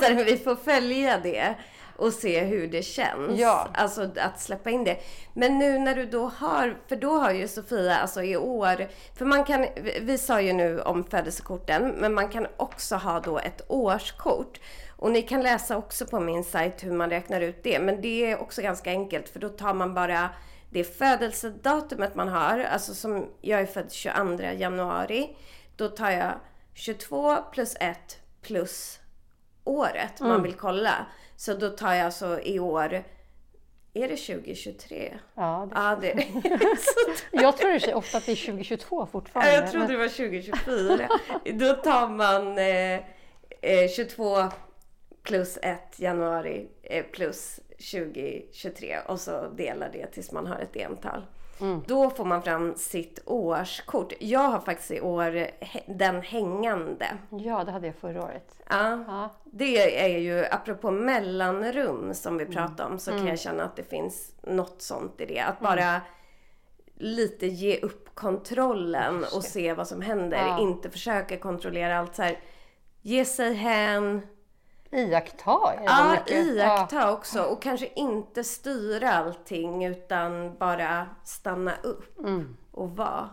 kejsaren. Vi får följa det och se hur det känns. Ja. Alltså att släppa in det. Men nu när du då har, för då har ju Sofia alltså i år, för man kan, vi sa ju nu om födelsekorten, men man kan också ha då ett årskort. Och ni kan läsa också på min sajt hur man räknar ut det. Men det är också ganska enkelt för då tar man bara det födelsedatumet man har. Alltså som jag är född 22 januari. Då tar jag 22 plus 1 plus året man vill kolla. Så då tar jag alltså i år, är det 2023? Ja, det, Ja, det jag tror för sig ofta att det är 2022 fortfarande. Ja, jag trodde det var 2024. Då tar man eh, eh, 22 plus 1 januari eh, plus 2023 och så delar det tills man har ett ental. Då får man fram sitt årskort. Jag har faktiskt i år den hängande. Ja, det hade jag förra året. Ja. Ja. Det är ju, apropå mellanrum som vi pratade om, så kan jag känna att det finns något sånt i det. Att bara lite ge upp kontrollen och se vad som händer. Ja. Inte försöka kontrollera allt så här. Ge sig hän. Iaktta Ja, iaktta också. Och kanske inte styra allting utan bara stanna upp och vara.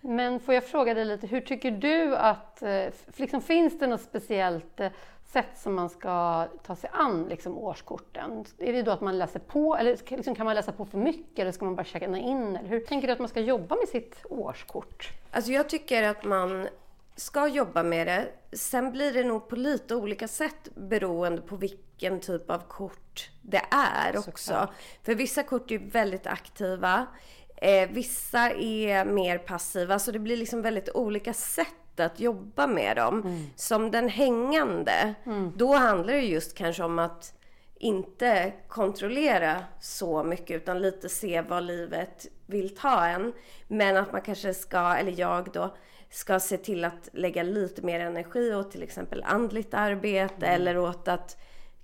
Men får jag fråga dig lite, hur tycker du att, eh, liksom, finns det något speciellt eh, sätt som man ska ta sig an liksom, årskorten? Är det då att man läser på, eller liksom, kan man läsa på för mycket, eller ska man bara känna in? Eller hur tänker du att man ska jobba med sitt årskort? Alltså jag tycker att man ska jobba med det. Sen blir det nog på lite olika sätt beroende på vilken typ av kort det är också. Såklart. För vissa kort är väldigt aktiva. Eh, vissa är mer passiva. Så det blir liksom väldigt olika sätt att jobba med dem. Som den hängande, då handlar det just kanske om att inte kontrollera så mycket utan lite se vad livet vill ta en. Men att man kanske ska, eller jag då, ska se till att lägga lite mer energi åt till exempel andligt arbete eller åt att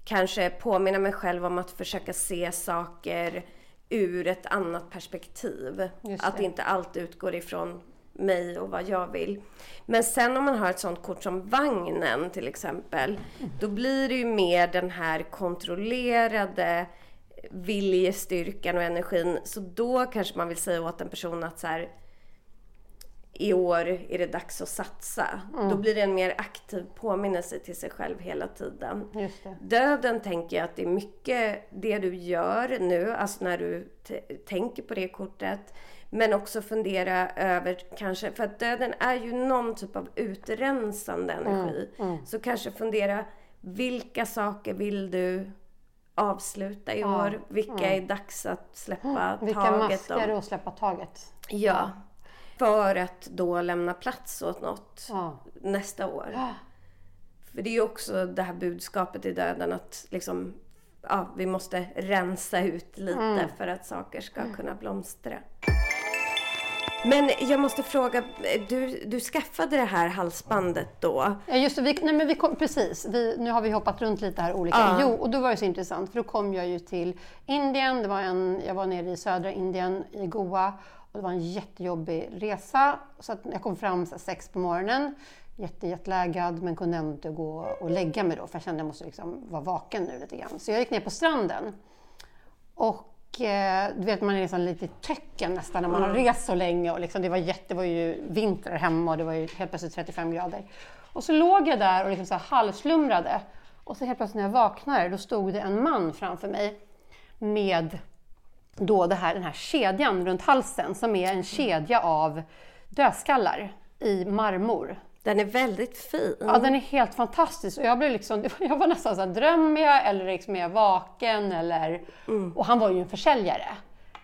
kanske påminna mig själv om att försöka se saker ur ett annat perspektiv. Att inte allt utgår ifrån mig och vad jag vill. Men sen om man har ett sånt kort som vagnen till exempel, då blir det ju mer den här kontrollerade viljestyrkan och energin. Så då kanske man vill säga åt en person att så här, i år är det dags att satsa. Då blir det en mer aktiv påminnelse till sig själv hela tiden. Döden tänker jag att det är mycket det du gör nu, alltså när du tänker på det kortet. Men också fundera över kanske, för att döden är ju någon typ av utrensande energi. Så kanske fundera, vilka saker vill du avsluta i år? Vilka är dags att släppa Vilka taget masker om? och släppa taget? Ja. För att då lämna plats åt något Ja. nästa år. För det är ju också det här budskapet i döden att liksom, ja, vi måste rensa ut lite för att saker ska kunna blomstra. Men jag måste fråga, du, du skaffade det här halsbandet då? Ja, just det, vi, nej, men vi kom, precis. Vi, nu har vi hoppat runt lite här olika. Ja. Jo, och då var det så intressant för då kom jag ju till Indien. Det var en, jag var nere i södra Indien, i Goa. Och det var en jättejobbig resa. Så att jag kom fram sex på morgonen, jättejetlaggad men kunde ändå inte gå och lägga mig då för jag kände att jag måste liksom vara vaken nu lite grann. Så jag gick ner på stranden. Och eh, du vet, man är liksom lite i töcken nästan när man har rest så länge. Och liksom, det, var jätte, det var ju vinter hemma och det var ju helt plötsligt 35 grader. Och så låg jag där och liksom så halvslumrade. Och så helt plötsligt när jag vaknade, då stod det en man framför mig med då det här, den här kedjan runt halsen som är en kedja av dödskallar i marmor. Den är väldigt fin. Ja, den är helt fantastisk. Och jag, blev liksom, jag var nästan så här, drömmer jag eller liksom är jag vaken? Eller, Och han var ju en försäljare.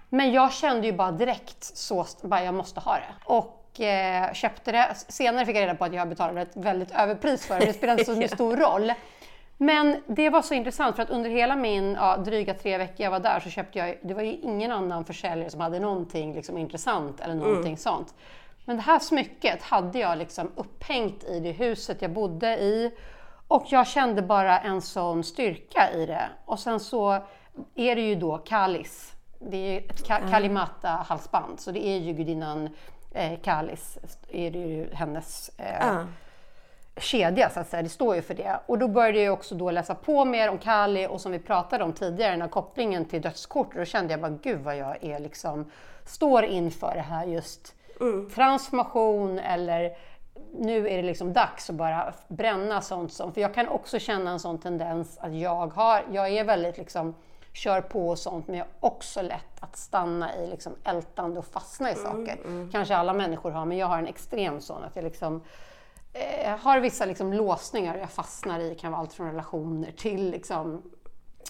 Men jag kände ju bara direkt så, bara jag måste ha det. Och eh, köpte det. Senare fick jag reda på att jag betalade ett väldigt överpris för det. Det spelade inte så stor roll. Men det var så intressant för att under hela min ja, dryga tre veckor jag var där så köpte jag, det var ju ingen annan försäljare som hade någonting liksom, intressant eller någonting mm. sånt. Men det här smycket hade jag liksom upphängt i det huset jag bodde i och jag kände bara en sån styrka i det. Och sen så är det ju då Kalis. Det är ett ka Kalimata-halsband, så det är ju gudinnan eh, Kalis, är det ju hennes eh, uh kedja så att säga, det står ju för det. Och då började jag också då läsa på mer om Kali och som vi pratade om tidigare, den här kopplingen till dödskort. Och då kände jag bara, gud vad jag är liksom, står inför det här just mm. transformation eller nu är det liksom dags att bara bränna sånt som, för jag kan också känna en sån tendens att jag har, jag är väldigt liksom, kör på och sånt, men jag har också lätt att stanna i liksom ältande och fastna i mm, saker. Mm, mm. Kanske alla människor har, men jag har en extrem sån att jag liksom eh, har vissa liksom låsningar jag fastnar i. Kan vara allt från relationer till liksom,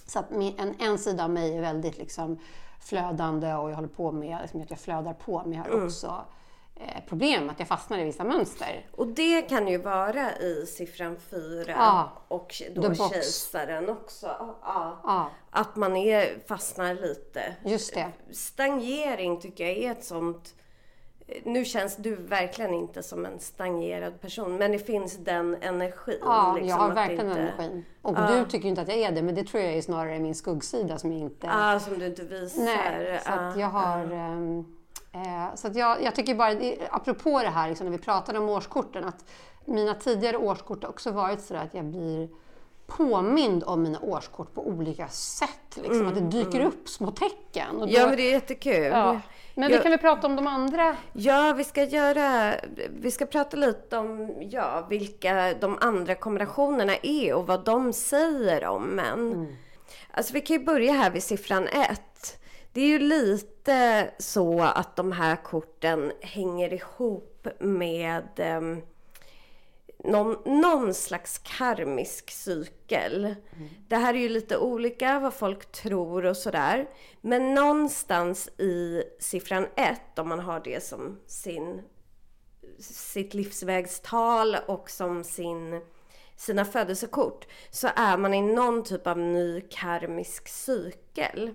så att min, en, en sida av mig är väldigt liksom, flödande och jag håller på med, liksom, att jag flödar på, men jag har mm. också eh, problem att jag fastnar i vissa mönster. Och det kan ju vara i siffran 4 ja, och då kejsaren också. Ja, ja. Att man är, fastnar lite. Just det. Stagnering tycker jag är ett sånt nu känns du verkligen inte som en stagnerad person, men det finns den energin. Ja, liksom, jag har verkligen inte... den energin. Och ja. du tycker inte att jag är det, men det tror jag är snarare min skuggsida som jag inte... Ja, som du inte visar. Nej, så att jag har... Um, eh, så att jag, jag tycker bara, apropå det här, liksom, när vi pratade om årskorten, att mina tidigare årskort har också varit så att jag blir påmind om mina årskort på olika sätt. Liksom, mm, att det dyker mm. upp små tecken. Då, ja, men det är jättekul. Ja. Men vi kan väl prata om de andra? Ja, vi ska göra... Vi ska prata lite om ja, vilka de andra kombinationerna är och vad de säger om män. Mm. Alltså vi kan ju börja här vid siffran 1. Det är ju lite så att de här korten hänger ihop med um, någon, någon slags karmisk cykel. Mm. Det här är ju lite olika vad folk tror och sådär. Men någonstans i siffran 1, om man har det som sin, sitt livsvägstal och som sin, sina födelsekort, så är man i någon typ av ny karmisk cykel.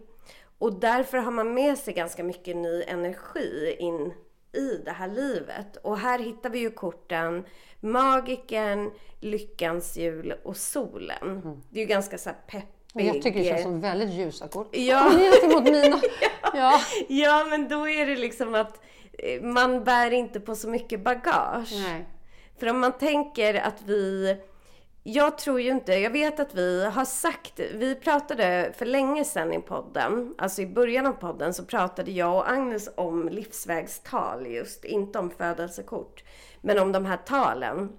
Och därför har man med sig ganska mycket ny energi in i det här livet. Och här hittar vi ju korten Magiken, Lyckans hjul och Solen. Mm. Det är ju ganska så här peppig. Jag tycker det känns som väldigt ljusa kort. Ja. Gentemot mina. ja. ja, men då är det liksom att eh, man bär inte på så mycket bagage. Nej. För om man tänker att vi jag tror ju inte, jag vet att vi har sagt, vi pratade för länge sedan i podden, alltså i början av podden så pratade jag och Agnes om livsvägstal just, inte om födelsekort, men om de här talen.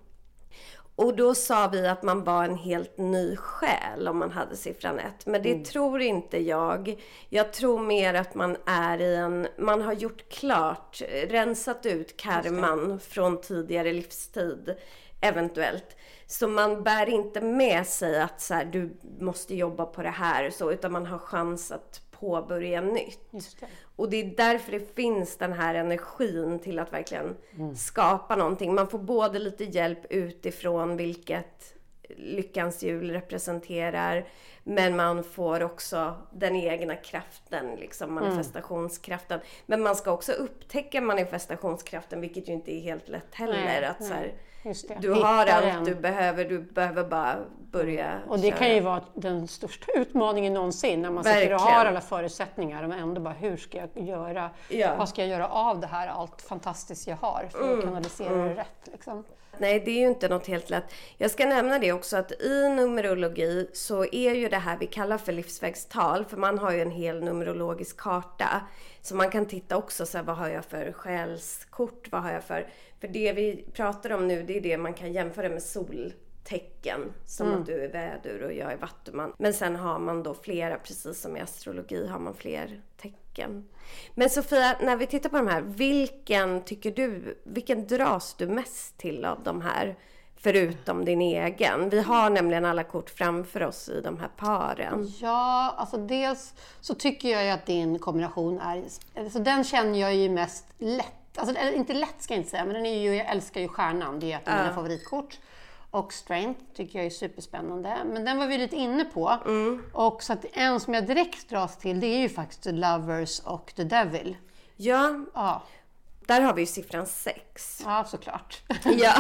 Och då sa vi att man var en helt ny själ om man hade siffran 1. Men det mm. tror inte jag. Jag tror mer att man är i en... Man har gjort klart, rensat ut karman från tidigare livstid, eventuellt. Så man bär inte med sig att så här, du måste jobba på det här, så, utan man har chans att påbörja nytt. Det. Och det är därför det finns den här energin till att verkligen mm. skapa någonting. Man får både lite hjälp utifrån vilket lyckans hjul representerar. Men man får också den egna kraften, liksom mm. manifestationskraften. Mm. Men man ska också upptäcka manifestationskraften, vilket ju inte är helt lätt heller. Nej, att så här, du har allt en. du behöver, du behöver bara börja Och det köra. kan ju vara den största utmaningen någonsin när man sitter och har alla förutsättningar men ändå bara hur ska jag göra? Ja. Vad ska jag göra av det här, allt fantastiskt jag har för att mm. kanalisera mm. det rätt? Liksom? Nej, det är ju inte något helt lätt. Jag ska nämna det också att i numerologi så är ju det här vi kallar för livsvägstal, för man har ju en hel numerologisk karta. Så man kan titta också så här, vad har jag för själskort, vad har jag för... För det vi pratar om nu, det är det man kan jämföra med soltecken. Som mm. att du är vädur och jag är vattuman. Men sen har man då flera, precis som i astrologi har man fler tecken. Men Sofia, när vi tittar på de här, vilken tycker du, vilken dras du mest till av de här? Förutom din egen. Vi har nämligen alla kort framför oss i de här paren. Ja, alltså dels så tycker jag ju att din kombination är... Alltså den känner jag ju mest lätt. Alltså inte lätt ska jag inte säga, men den är ju, jag älskar ju stjärnan. Det är ett av mina favoritkort. och Strength tycker jag är superspännande. Men den var vi lite inne på. Och så att en som jag direkt dras till det är ju faktiskt The Lovers och The Devil. Ja, Ja, där har vi ju siffran 6. ja såklart. Ja.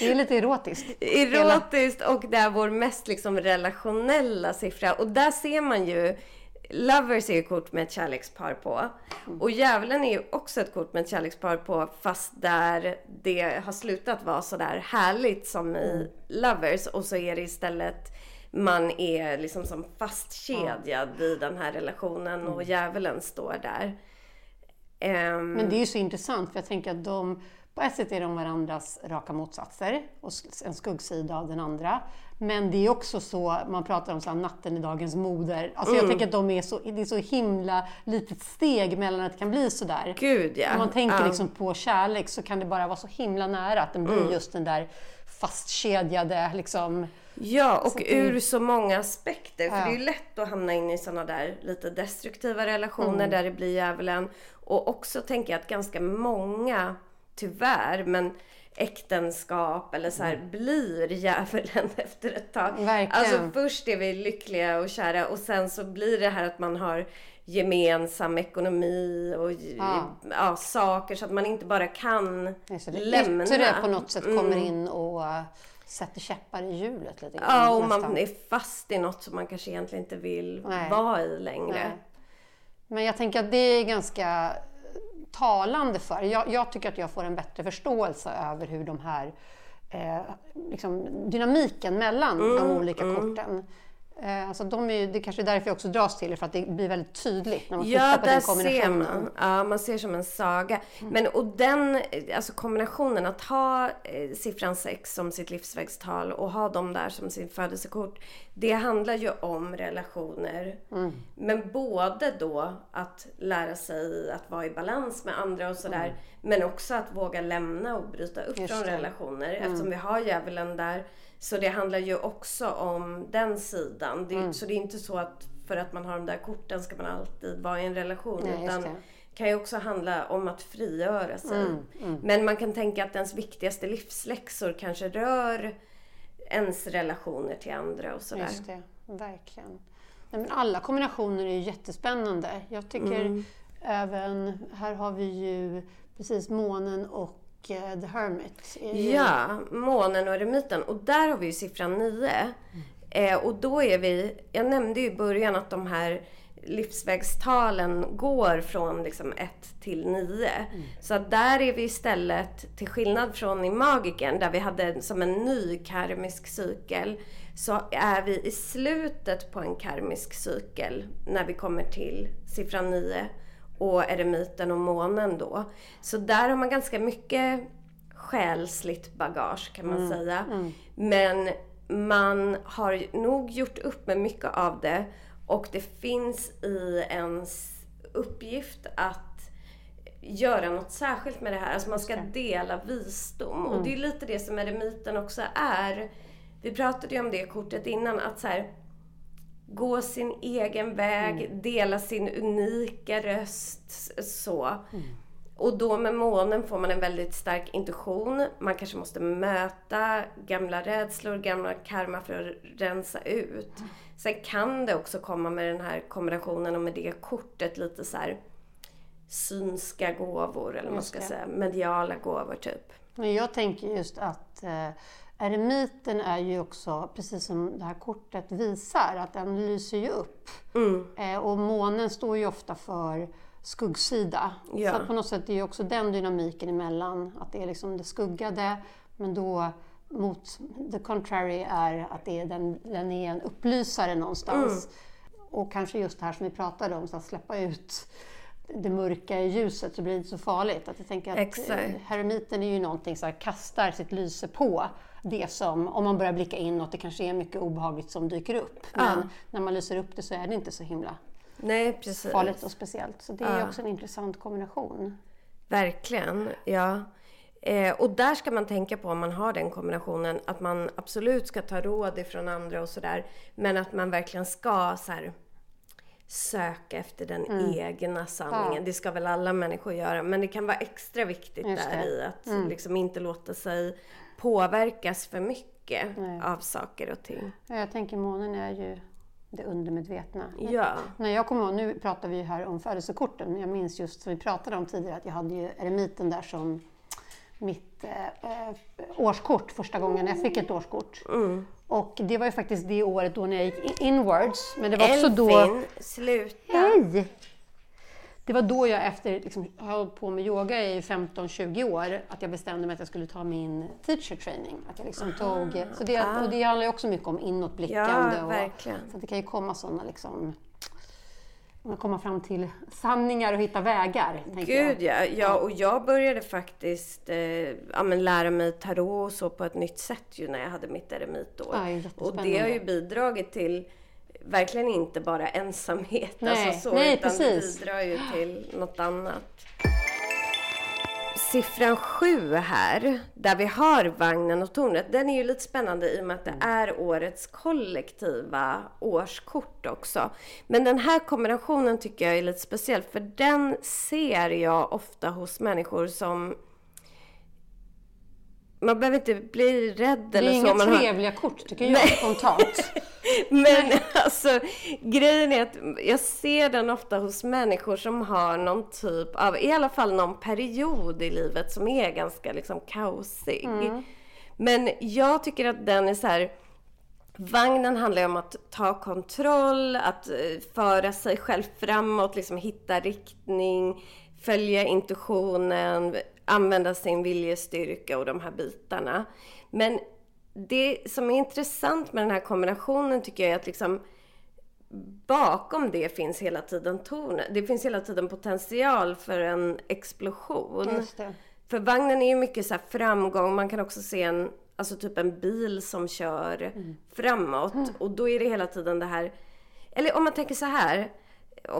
Det är lite erotiskt. Erotiskt och det är vår mest liksom relationella siffra. Och där ser man ju Lovers är ju kort med ett kärlekspar på. Och Djävulen är ju också ett kort med ett kärlekspar på fast där det har slutat vara sådär härligt som i Lovers och så är det istället man är liksom som fastkedjad vid den här relationen och Djävulen står där. Ehm, Men det är ju så intressant för jag tänker att de, på ett sätt är de varandras raka motsatser och en skuggsida av den andra. Men det är också så, man pratar om så natten i dagens moder. Alltså jag tänker att de är så, det är så himla litet steg mellan att det kan bli sådär. Gud ja. Om man tänker Ja. liksom på kärlek så kan det bara vara så himla nära att den blir just den där fastkedjade liksom. Ja, och det- ur så många aspekter. För Ja. det är ju lätt att hamna in i sådana där lite destruktiva relationer Mm. där det blir djävulen. Och också tänker jag att ganska många, tyvärr, men äktenskap eller så här blir djävulen efter ett tag. Verkligen. Alltså först är vi lyckliga och kära och sen så blir det här att man har gemensam ekonomi och ja. Ja. saker så att man inte bara kan Så det lämna. yttre på något sätt kommer in och sätter käppar i hjulet lite grann. Ja, och nästan. man är fast i något som man kanske egentligen inte vill Nej. vara i längre. Nej. Men jag tänker att det är ganska talande för. Jag, jag tycker att jag får en bättre förståelse över hur de här eh, liksom, dynamiken mellan Mm, de olika korten. Eh, alltså de är, ju- det kanske är därför jag också dras till det, för att det blir väldigt tydligt när man Ja, tittar på den ser kombinationen. man. Ja, man ser som en saga. Men och den alltså kombinationen att ha eh, siffran 6 som sitt livsvägstal och ha dem där som sin födelsekort. Det handlar ju om relationer. Men både då att lära sig att vara i balans med andra och sådär. Men också att våga lämna och bryta upp Just från det. relationer. Eftersom vi har djävulen där. Så det handlar ju också om den sidan. Det, Så det är inte så att för att man har de där korten ska man alltid vara i en relation. Nej, utan det. kan ju också handla om att frigöra sig. Mm, Men man kan tänka att ens viktigaste livsläxor kanske rör ens relationer till andra och sådär. Just det, verkligen. Nej, men alla kombinationer är ju jättespännande. Jag tycker Mm. även, här har vi ju precis månen och Eh, The Hermit. Ja, månen och eremiten. Och där har vi ju siffran 9. Eh, och då är vi, jag nämnde ju i början att de här livsvägstalen går från liksom 1 till 9. Så att där är vi istället, till skillnad från i Magiken där vi hade som en ny karmisk cykel, så är vi i slutet på en karmisk cykel när vi kommer till siffran 9 och eremiten och månen då. Så där har man ganska mycket själsligt bagage kan man säga. Men man har nog gjort upp med mycket av det och det finns i ens uppgift att göra något särskilt med det här. Alltså man ska dela visdom. Och det är lite det som eremiten också är. Vi pratade ju om det kortet innan, att så här, gå sin egen väg, dela sin unika röst. Så. Och då med månen får man en väldigt stark intuition. Man kanske måste möta gamla rädslor, gamla karma för att rensa ut. Sen kan det också komma med den här kombinationen och med det kortet lite så här synska gåvor eller vad man ska säga, mediala gåvor typ. Men jag tänker just att eh, eremiten är ju också, precis som det här kortet visar, att den lyser ju upp. Mm. Eh, och månen står ju ofta för skuggsida. Ja. Så på något sätt är ju också den dynamiken emellan, att det är liksom det skuggade, men då mot the contrary är att det är den, den är en upplysare någonstans. Mm. Och kanske just det här som vi pratade om, så att släppa ut det mörka i ljuset så blir det inte så farligt. Att jag tänker att Exakt. eh, Heremiten är ju någonting som kastar sitt lyse på det som, om man börjar blicka inåt, det kanske är mycket obehagligt som dyker upp. Men när man lyser upp det så är det inte så himla Nej, precis. farligt och speciellt. Så det är Ja. också en intressant kombination. Verkligen, ja. Eh, och där ska man tänka på om man har den kombinationen att man absolut ska ta råd ifrån andra och sådär. Men att man verkligen ska så här, söka efter den egna sanningen. Ja. Det ska väl alla människor göra. Men det kan vara extra viktigt där i att mm. liksom inte låta sig påverkas för mycket Nej. av saker och ting. Jag tänker månen är ju det undermedvetna. Ja. När jag kommer ihåg, nu pratar vi här om födelsekorten, men jag minns just som vi pratade om tidigare att jag hade ju eremiten där som mitt eh, eh, årskort första gången jag fick ett årskort. Mm. Och det var ju faktiskt det året då när jag gick inwards. Men det var också Elfin, då... sluta! Hej! Det var då jag efter liksom, ha hållit på med yoga i 15-20 år, att jag bestämde mig att jag skulle ta min teacher training. Att jag liksom tog, så det, ah. och det handlar ju också mycket om inåtblickande. Ja, verkligen. Och, så det kan ju komma sådana liksom, komma fram till sanningar och hitta vägar. Gud ja. ja, och jag började faktiskt eh, ja, lära mig tarot och så på ett nytt sätt ju när jag hade mitt eremitår. Ja, och det har ju bidragit till verkligen inte bara ensamhet, nej, alltså så, nej, utan precis. det bidrar ju till något annat. Siffran sju här, där vi har vagnen och tornet, den är ju lite spännande i och med att det mm. är årets kollektiva årskort också. Men den här kombinationen tycker jag är lite speciell, för den ser jag ofta hos människor som man behöver inte bli rädd eller så. Det är inga trevliga har... kort tycker jag Nej. spontant. Men alltså grejen är att jag ser den ofta hos människor som har någon typ av, i alla fall någon period i livet som är ganska liksom kaosig. Mm. Men jag tycker att den är så här, Vagnen handlar ju om att ta kontroll, att eh, föra sig själv framåt, liksom hitta riktning, följa intuitionen, använda sin viljestyrka och de här bitarna. Men det som är intressant med den här kombinationen tycker jag är att liksom bakom det finns hela tiden tornet. Det finns hela tiden potential för en explosion. För vagnen är ju mycket så framgång. Man kan också se en, alltså typ en bil som kör mm. framåt. Mm. Och då är det hela tiden det här, eller om man tänker så här,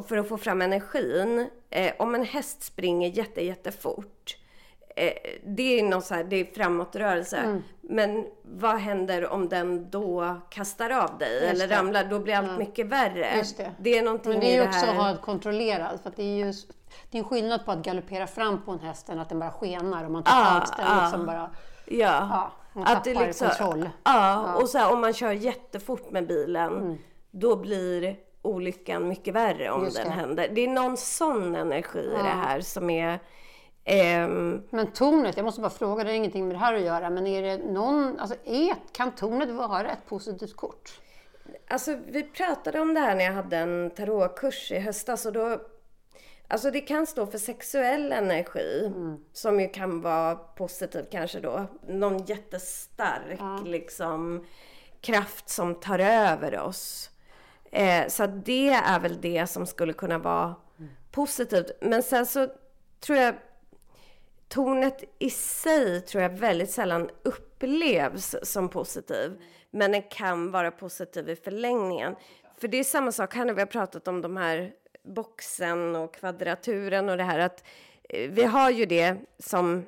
för att få fram energin. Eh, om en häst springer jätte, jättefort det är någon så här, det är framåtrörelse. Mm. Men vad händer om den då kastar av dig Just eller det. ramlar? Då blir allt ja. mycket värre. Det. det är någonting Men det är ju också att ha kontrollerat. För det är ju det är en skillnad på att galoppera fram på en häst än att den bara skenar och man totalt ah, ah. liksom bara... Ja. ja man att tappar liksom, kontroll. Ja, ja. och så här, om man kör jättefort med bilen, mm. då blir olyckan mycket värre om Just den det. händer. Det är någon sån energi i det här som är Um, men tornet, jag måste bara fråga, det har ingenting med det här att göra, men är det någon, alltså är, kan tornet vara ett positivt kort? Alltså vi pratade om det här när jag hade en tarotkurs i höstas och då Alltså det kan stå för sexuell energi mm. som ju kan vara positiv kanske då. Någon jättestark ja. liksom kraft som tar över oss. Eh, så det är väl det som skulle kunna vara mm. positivt. Men sen så tror jag tornet i sig tror jag väldigt sällan upplevs som positiv. Men den kan vara positiv i förlängningen. För det är samma sak här när vi har pratat om de här boxen och kvadraturen och det här att eh, vi har ju det som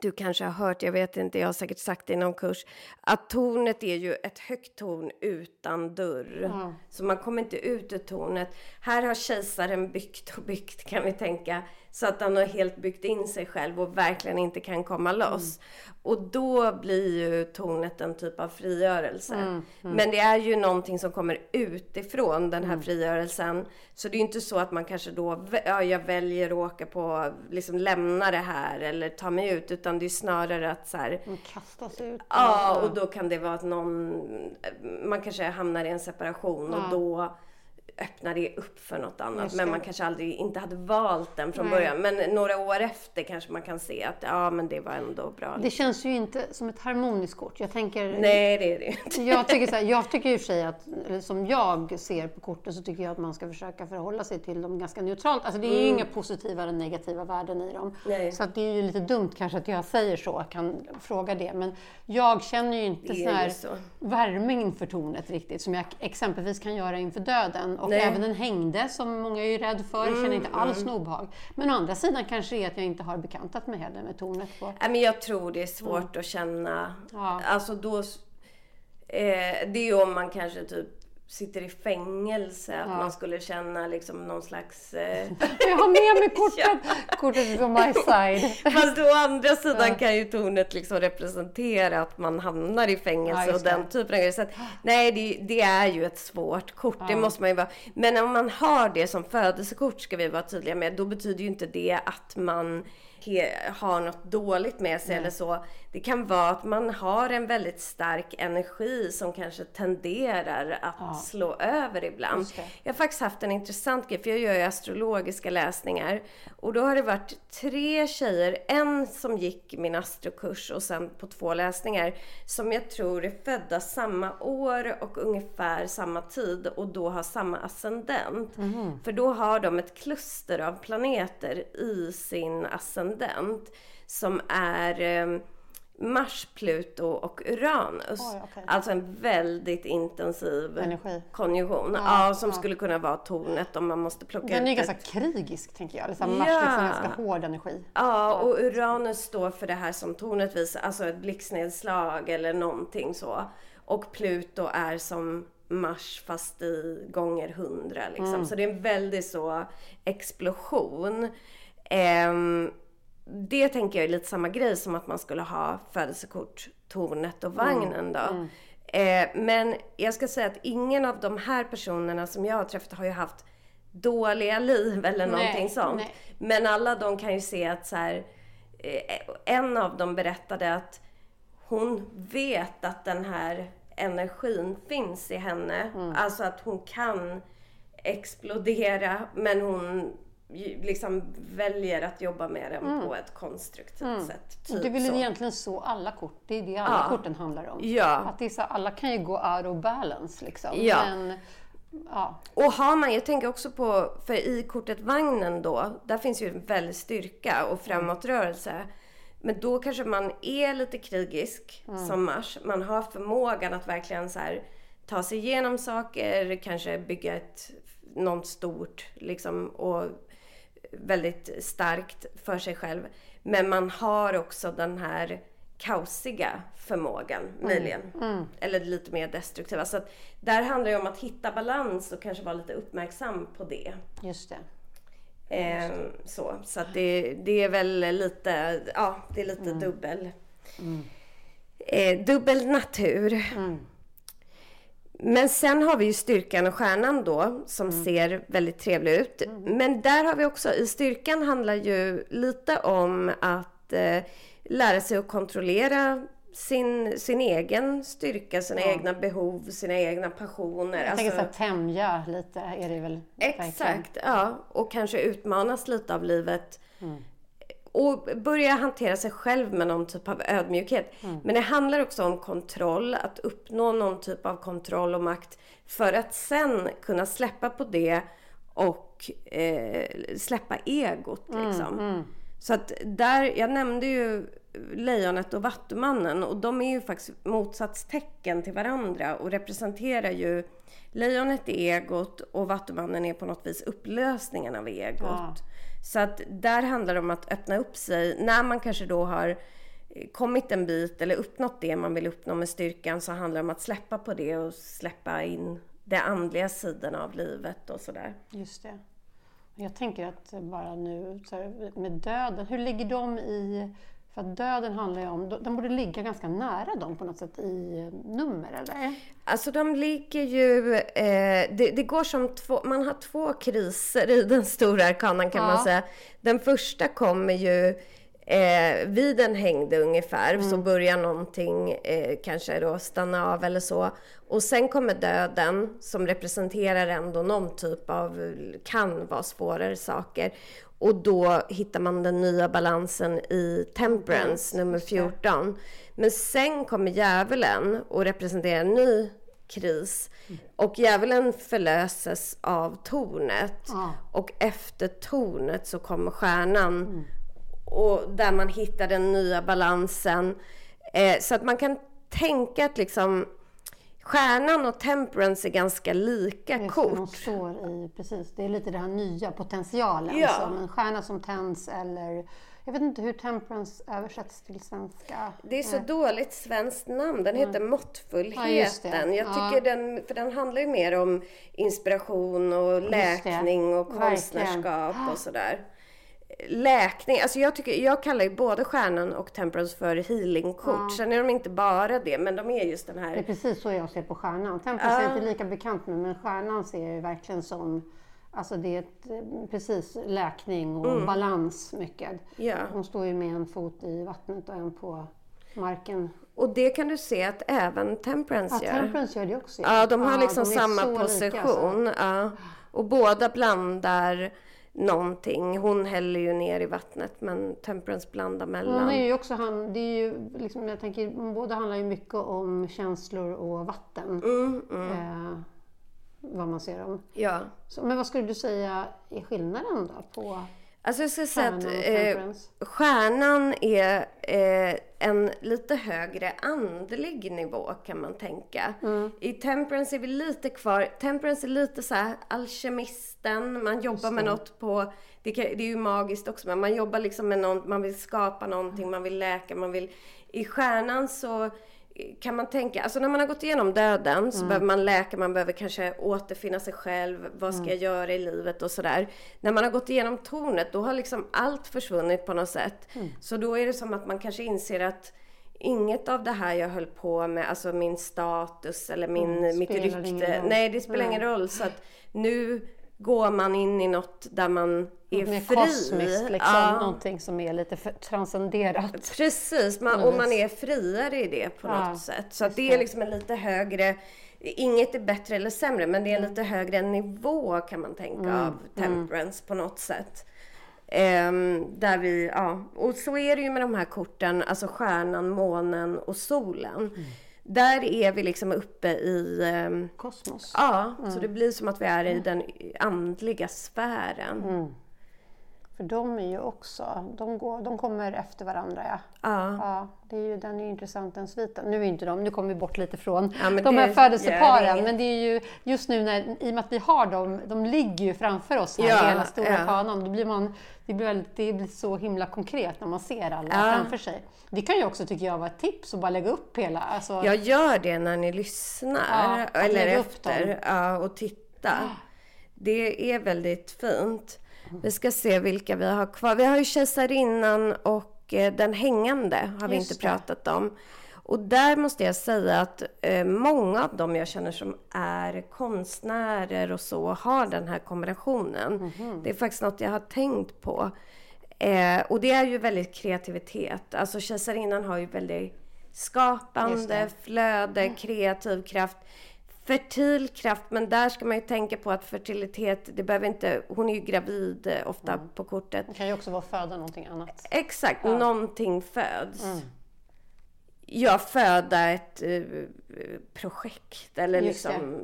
du kanske har hört, jag vet inte, jag har säkert sagt det i någon kurs, att tornet är ju ett högt torn utan dörr. Mm. Så man kommer inte ut ur tornet. Här har kejsaren byggt och byggt kan vi tänka så att han har helt byggt in sig själv och verkligen inte kan komma loss. Mm. Och då blir ju tornet en typ av frigörelse. Mm. Mm. Men det är ju någonting som kommer utifrån den här mm. frigörelsen. Så det är ju inte så att man kanske då, ja jag väljer att åka på, liksom lämna det här eller ta mig ut. Utan det är snarare att så här, Man kastas ut. Ja, och då kan det vara att någon, man kanske hamnar i en separation ja. och då öppnar det upp för något annat. Men man kanske aldrig inte hade valt den från Nej. början. Men några år efter kanske man kan se att ja, men det var ändå bra. Det känns ju inte som ett harmoniskt kort. Jag tänker... Nej, det är det inte. Jag tycker, så här, jag tycker i och för sig att, som jag ser på korten, så tycker jag att man ska försöka förhålla sig till dem ganska neutralt. Alltså det är ju mm. inga positiva eller negativa värden i dem. Nej. Så att det är ju lite dumt kanske att jag säger så, jag kan fråga det. Men jag känner ju inte sån här så. värme inför tornet riktigt, som jag exempelvis kan göra inför döden. Och Nej. även den hängde, som många är ju rädd för, mm, känner inte alls mm. obehag. Men å andra sidan kanske det är att jag inte har bekantat mig heller med tornet på. Nej, men jag tror det är svårt mm. att känna. Ja. Alltså då... Eh, det är ju om man kanske typ sitter i fängelse, att man skulle känna liksom någon slags... Eh... Jag har med mig kortet! Kortet på my side. Fast å andra sidan ja. kan ju tornet liksom representera att man hamnar i fängelse ja, och den typen av grejer. Så att, nej, det, det, är ju ett svårt kort, ja. det måste man ju vara. Men om man har det som födelsekort, ska vi vara tydliga med, då betyder ju inte det att man har något dåligt med sig eller så. Det kan vara att man har en väldigt stark energi som kanske tenderar att ja. slå över ibland. Jag har faktiskt haft en intressant grej, för jag gör ju astrologiska läsningar. Och då har det varit tre tjejer, en som gick min astrokurs och sen på två läsningar, som jag tror är födda samma år och ungefär samma tid och då har samma ascendent. Mm. För då har de ett kluster av planeter i sin ascendent som är eh, Mars, Pluto och Uranus. Oj, okay. Alltså en väldigt intensiv Energi. konjunktion. Ja, ja som ja. skulle kunna vara tornet om man måste plocka Den är ju ganska krigisk tänker jag. Liksom Mars ja. liksom ganska hård energi. Ja, och Uranus står för det här som tornet visar, alltså ett blixtnedslag eller någonting så. Och Pluto är som Mars fast i gånger hundra liksom. Mm. Så det är en väldigt så explosion. Um, det tänker jag är lite samma grej som att man skulle ha födelsekort, tornet och mm. vagnen då. Mm. Eh, men jag ska säga att ingen av de här personerna som jag har träffat har ju haft dåliga liv eller någonting nej, sånt. Nej. Men alla de kan ju se att så här, eh, en av dem berättade att hon vet att den här energin finns i henne. Mm. Alltså att hon kan explodera men hon liksom väljer att jobba med den mm. på ett konstruktivt mm. sätt. Typ du vill så. egentligen så alla kort. Det är det alla ja. korten handlar om. Ja. Att det är så, alla kan ju gå out of balance liksom. Ja. Men, ja. Och har man, jag tänker också på, för i kortet vagnen då, där finns ju en väldig styrka och framåtrörelse. Men då kanske man är lite krigisk mm. som Mars. Man har förmågan att verkligen så här, ta sig igenom saker, kanske bygga ett, något stort liksom, och väldigt starkt för sig själv. Men man har också den här kaosiga förmågan mm. möjligen. Mm. Eller lite mer destruktiva. Så att där handlar det om att hitta balans och kanske vara lite uppmärksam på det. Just det. Eh, så så att det, det är väl lite, ja, det är lite mm. dubbel. Mm. Eh, dubbel natur. Men sen har vi ju styrkan och stjärnan då som mm. ser väldigt trevlig ut. Mm. Men där har vi också, i styrkan handlar ju lite om att eh, lära sig att kontrollera sin, sin egen styrka, sina ja. egna behov, sina egna passioner. Jag alltså, tänker så tämja lite är det väl? Exakt, verkligen. ja. Och kanske utmanas lite av livet. Mm och börja hantera sig själv med någon typ av ödmjukhet. Mm. Men det handlar också om kontroll, att uppnå någon typ av kontroll och makt för att sen kunna släppa på det och eh, släppa egot. Mm, liksom. Mm, mm. Så att där, jag nämnde ju Lejonet och Vattumannen och de är ju faktiskt motsatstecken till varandra och representerar ju Lejonet är egot och Vattumannen är på något vis upplösningen av egot. Ja. Så att där handlar det om att öppna upp sig. När man kanske då har eh, kommit en bit eller uppnått det man vill uppnå med styrkan så handlar det om att släppa på det och släppa in de andliga sidorna av livet och sådär. Just det. Jag tänker att bara nu med döden, hur ligger de i för att döden handlar ju om, de borde ligga ganska nära dem på något sätt i nummer, eller? Alltså de ligger ju, eh, det, det, går som två, man har två kriser i den stora arkanan kan ja. man säga. Den första kommer ju eh, vid en hängde ungefär, mm. så börjar någonting eh, kanske då stanna av eller så. Och sen kommer döden som representerar ändå någon typ av, kan vara svårare saker. Och då hittar man den nya balansen i Temperance, nummer 14. Men sen kommer djävulen och representerar en ny kris. Och djävulen förlöses av tornet. Ah. Och efter tornet så kommer stjärnan. Mm. Och där man hittar den nya balansen. Eh, så att man kan tänka att liksom Stjärnan och temperance är ganska lika Just kort. de står i, precis. Det är lite det här nya, potentialen. Ja. Som en stjärna som tänds eller... Jag vet inte hur temperance översätts till svenska. Det är så dåligt svenskt namn. Den heter Måttfullheten. Ja. Jag Ja. tycker den, för den handlar ju mer om inspiration och läkning och konstnärskap och sådär. Läkning, alltså jag, tycker, jag kallar ju både stjärnan och temperance för healingkort. Sen är de inte bara det, men de är just den Det är här... precis så jag ser på stjärnan. Temperance är jag inte lika bekant med, men stjärnan ser jag ju verkligen som Alltså det är ett, eh, precis läkning och Mm. balans mycket. Ja. Hon står ju med en fot i vattnet och en på marken. Och det kan du se att även temperance Ja, gör. temperance gör det också. Ja, de har liksom de är samma så lika, position. alltså. ja. Och båda blandar någonting. Hon häller ju ner i vattnet men temperance blandar mellan. Hon är ju också, han, det är ju liksom, jag tänker, båda handlar ju mycket om känslor och vatten. Mm, Eh, vad man ser dem. Ja. Så, men vad skulle du säga är skillnaden då på Alltså jag skulle säga att eh, stjärnan är eh, en lite högre andlig nivå kan man tänka. Mm. I temperance är vi lite kvar. Temperance är lite så här alkemisten. Man jobbar med något på, det, kan, det är ju magiskt också, men man jobbar liksom med något, man vill skapa någonting, man vill läka, man vill... I stjärnan så kan man tänka, alltså när man har gått igenom döden så behöver man läka, man behöver kanske återfinna sig själv, vad ska jag göra i livet och sådär. När man har gått igenom tornet då har liksom allt försvunnit på något sätt. Så då är det som att man kanske inser att inget av det här jag höll på med, alltså min status eller min, mitt spelar ingen rykte, nej det spelar ingen roll. Så att nu går man in i något där man är Mer fri. kosmiskt, liksom, Ja. någonting som är lite transcenderat. Precis, man, och man är friare i det på Ja, något sätt. Så det är liksom en lite högre, inget är bättre eller sämre, men det är en lite högre nivå kan man tänka av temperance på något sätt. Ehm, där vi, ja, och så är det ju med de här korten, alltså stjärnan, månen och solen. Där är vi liksom uppe i, ehm, Kosmos. ja, så det blir som att vi är i den andliga sfären. För de är ju också, de, går, de kommer efter varandra ja. Ja. Ja, det är ju, den är ju intressant den sviten. Nu är inte de, nu kommer vi bort lite från Ja, de här födelseparen. Men det är ju just nu när, i och med att vi har dem, de ligger ju framför oss här, Ja, hela stora ja. kanan. Då blir man, det, blir väldigt, det blir så himla konkret när man ser alla framför sig. Det kan ju också, tycker jag, vara ett tips att bara lägga upp hela. Alltså, Jag gör det när ni lyssnar, eller efter, och titta. Det är väldigt fint. Vi ska se vilka vi har kvar. Vi har ju Kejsarinnan och eh, Den hängande har vi Just inte pratat om. Och där måste jag säga att eh, många av dem jag känner som är konstnärer och så har den här kombinationen. Mhm. Det är faktiskt något jag har tänkt på. Eh, och det är ju väldigt kreativitet. Alltså Kejsarinnan har ju väldigt skapande, flöde, kreativ kraft. Fertil kraft, men där ska man ju tänka på att fertilitet, det behöver inte, hon är ju gravid eh, ofta Mm. på kortet. det kan ju också vara föda någonting annat. Exakt, någonting föds. Ja, föda ett eh, projekt eller Just liksom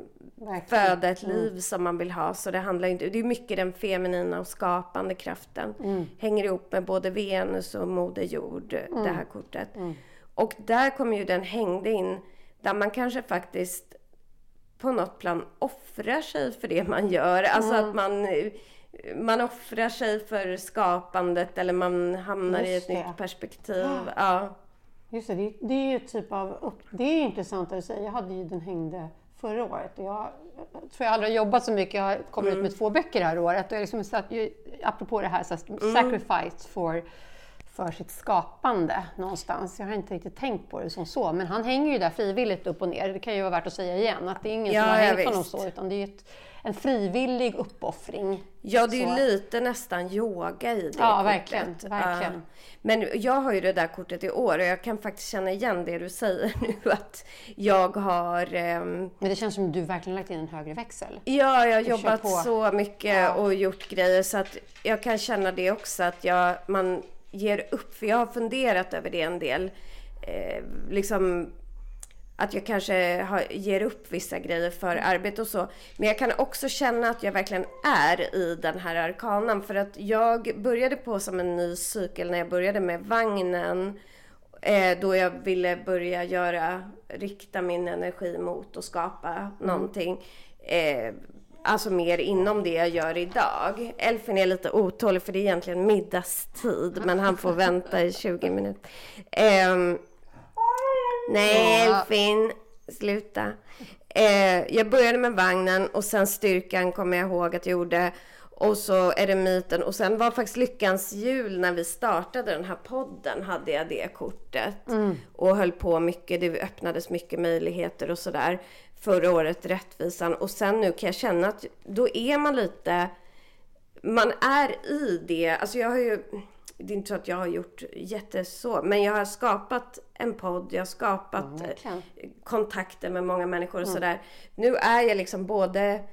föda ett liv som man vill ha. Så det handlar inte, det är mycket den feminina och skapande kraften. Hänger ihop med både Venus och Moder Jord, det här kortet. Och där kommer ju den hängde in, där man kanske faktiskt på något plan offrar sig för det man gör. Alltså att man, eh, man offrar sig för skapandet eller man hamnar i ett Just det. nytt perspektiv. Ja. Just det, det, det är ju typ av... Upp, det är intressant att du säger. Jag hade ju Den hängde förra året och jag, jag tror jag aldrig har jobbat så mycket. Jag har kommit ut med två böcker det här året och jag liksom satt, ju- apropå det här, så här sacrifice for, för sitt skapande någonstans. Jag har inte riktigt tänkt på det som så, men han hänger ju där frivilligt upp och ner. Det kan ju vara värt att säga igen, att det är ingen Ja, som har hängt honom så, utan det är ett, en frivillig uppoffring. Ja, det är Så. ju lite nästan yoga i det Ja, kortet. verkligen, verkligen. Ja. Men jag har ju det där kortet i år och jag kan faktiskt känna igen det du säger nu att jag har ehm, Men det känns som du verkligen lagt in en högre växel. Ja, jag har jobbat på. så mycket Ja. och gjort grejer så att jag kan känna det också att jag, man ger upp. För jag har funderat över det en del. Eh, liksom att jag kanske har, ger upp vissa grejer för arbete och så. Men jag kan också känna att jag verkligen är i den här arkanan. För att jag började på som en ny cykel när jag började med vagnen. Eh, då jag ville börja göra, rikta min energi mot att skapa någonting. Eh, alltså mer inom det jag gör idag. Elfin är lite otålig för det är egentligen middagstid men han får vänta i 20 minuter. Eh, nej Elfin, sluta. Eh, jag började med vagnen och sen styrkan kommer jag ihåg att jag gjorde. Och så är det myten. Och sen var faktiskt Lyckans jul när vi startade den här podden hade jag det kortet. Och höll på mycket. Det öppnades mycket möjligheter och sådär. Förra året Rättvisan. Och sen nu kan jag känna att då är man lite... Man är i det. Alltså jag har ju... Det är inte så att jag har gjort jätteså. Men jag har skapat en podd. Jag har skapat Ja, verkligen. kontakter med många människor och sådär. Nu är jag liksom både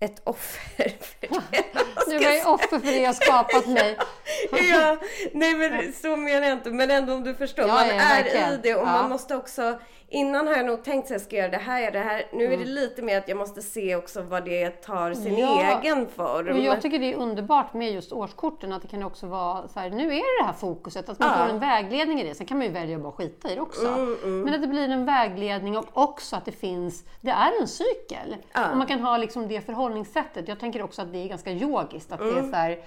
ett offer för det. Nu var jag offer för det jag skapat mig. ja, nej men så menar jag inte. Men ändå om du förstår. Ja, man ja, är verkligen. i det och man måste också... Innan har jag nog tänkt att jag ska göra det här, göra det här. Nu är det Mm. lite mer att jag måste se också vad det tar sin Ja. egen form. Och jag tycker det är underbart med just årskorten, att det kan också vara så här, nu är det det här fokuset, att man Ja. Mm, får en vägledning i det. Sen kan man ju välja att bara skita i det också. Men att det blir en vägledning och också att det finns, det är en cykel. Ja. Och man kan ha liksom det förhållningssättet. Jag tänker också att det är ganska yogiskt, att det Mm. är så här,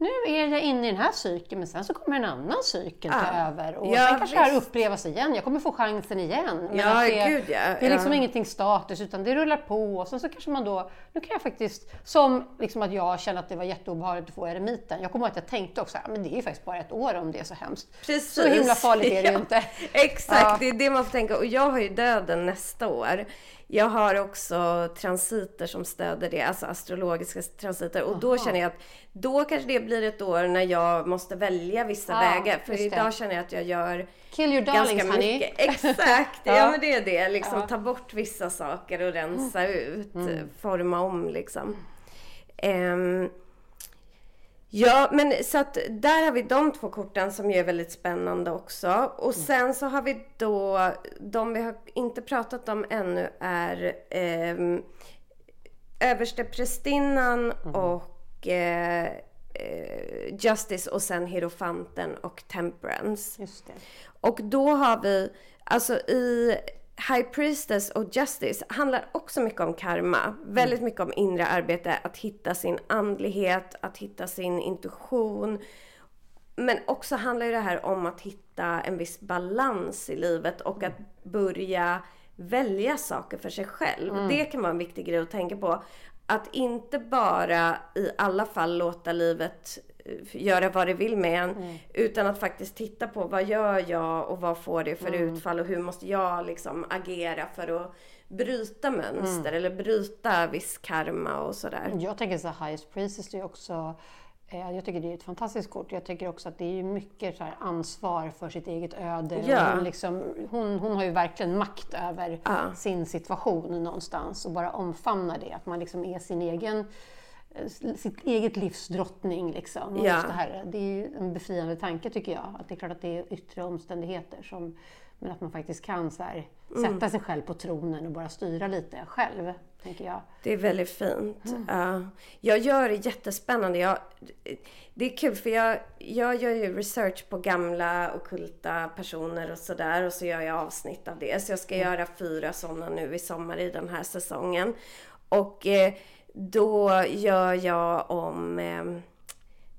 nu är jag inne i den här cykeln, men sen så kommer en annan cykel ta Ja. över. Och Ja, sen kanske det här visst. upplevas igen. Jag kommer få chansen igen. Men Ja, det, gud, ja. det är liksom Ja. ingenting status, utan det rullar på. Och sen så kanske man då, nu kan jag faktiskt, som liksom att jag kände att det var jätteobehagligt att få eremiten. Jag kommer ihåg att jag tänkte också, men det är ju faktiskt bara ett år om det är så hemskt. Precis. Så himla farligt är det ju inte. Exakt, det är det man får tänka. Och jag har ju döden nästa år. Jag har också transiter som stöder det, alltså astrologiska transiter. Och då Aha. känner jag att då kanske det blir ett år när jag måste välja vissa Ja, vägar. För det. idag känner jag att jag gör Kill your darlings ganska honey. mycket. Exakt, ja. Ja. men det är det. Liksom Ja. ta bort vissa saker och rensa ut, Mm. forma om liksom. Ehm, Ja, men så att där har vi de två korten som ju är väldigt spännande också. Och sen så har vi då, de vi har inte pratat om ännu är eh, översteprästinnan och eh, eh, Justice och sen Hierofanten och Temperance. Och då har vi, alltså i High Priestess och Justice handlar också mycket om karma. Väldigt mycket om inre arbete, att hitta sin andlighet, att hitta sin intuition. Men också handlar ju det här om att hitta en viss balans i livet och att börja välja saker för sig själv. Det kan vara en viktig grej att tänka på. Att inte bara i alla fall låta livet göra vad det vill med en. Utan att faktiskt titta på vad gör jag och vad får det för utfall och hur måste jag liksom agera för att bryta mönster eller bryta viss karma och sådär. Jag tänker så Highest Priestess, är också eh, jag tycker det är ett fantastiskt kort. Jag tycker också att det är mycket så ansvar för sitt eget öde. Ja. Hon, liksom, hon, hon har ju verkligen makt över Ja. sin situation någonstans och bara omfamnar det. Att man liksom är sin egen, eh, sitt eget livs drottning. Liksom. Ja. just det, här, det är en befriande tanke tycker jag. Att det är klart att det är yttre omständigheter som men att man faktiskt kan så här, Mm. sätta sig själv på tronen och bara styra lite själv, tänker jag. Det är väldigt fint. Ja. Jag gör det jättespännande. Jag, det är kul för jag, jag gör ju research på gamla ockulta personer och sådär och så gör jag avsnitt av det. Så jag ska göra fyra sådana nu i sommar i den här säsongen. Och eh, då gör jag om eh,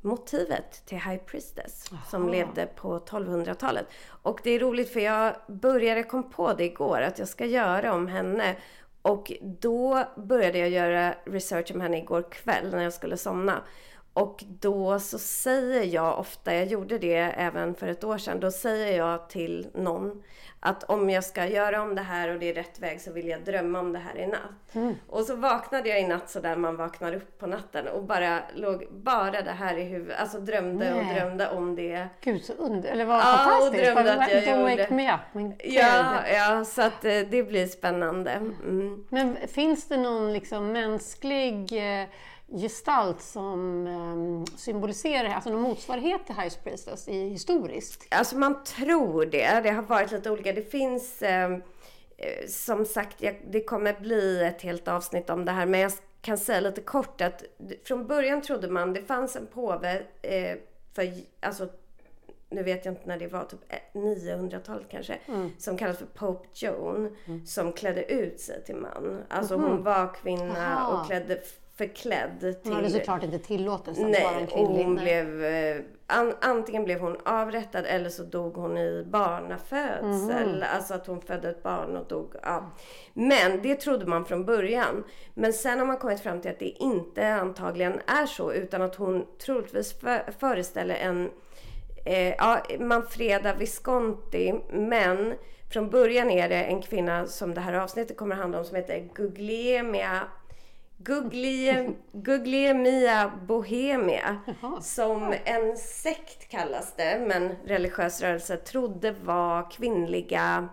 motivet till High Priestess som levde på 1200-talet. Och det är roligt för jag började, kom på det igår, att jag ska göra om henne. Och då började jag göra research om henne igår kväll när jag skulle somna. Och då så säger jag ofta, jag gjorde det även för ett år sedan, då säger jag till någon att om jag ska göra om det här och det är rätt väg så vill jag drömma om det här i natt. Och så vaknade jag i natt så där man vaknar upp på natten och bara låg bara det här i huvudet, alltså drömde och Nej. drömde om det. Gud, så under... Eller vad Ja, och fantastiskt! drömde att jag gjorde- wake me up. Gud. Ja, ja, så att eh, det blir spännande. Mm. Men finns det någon liksom mänsklig eh, gestalt som eh, symboliserar, alltså någon motsvarighet till High Priestess i, historiskt? Alltså man tror det. Det har varit lite olika. Det finns eh, eh, som sagt, jag, det kommer bli ett helt avsnitt om det här. Men jag kan säga lite kort att från början trodde man det fanns en påve eh, för alltså nu vet jag inte när det var, typ 900-talet kanske, som kallas för Pope Joan, som klädde ut sig till man. Alltså hon var kvinna Jaha. och klädde förklädd till... Hon hade såklart inte tillåtelse att vara Nej, en och kvinnlig. hon blev, eh, an, antingen blev hon avrättad eller så dog hon i barnafödsel. Mhm. Alltså att hon födde ett barn och dog. Ja. Men det trodde man från början. Men sen har man kommit fram till att det inte antagligen är så utan att hon troligtvis för, föreställer en eh, ja, Manfreda Visconti. Men från början är det en kvinna som det här avsnittet kommer att handla om som heter Guglielmia Guglie, Guglielmia Bohemia. Som en sekt kallas det, men religiös rörelse trodde var kvinnliga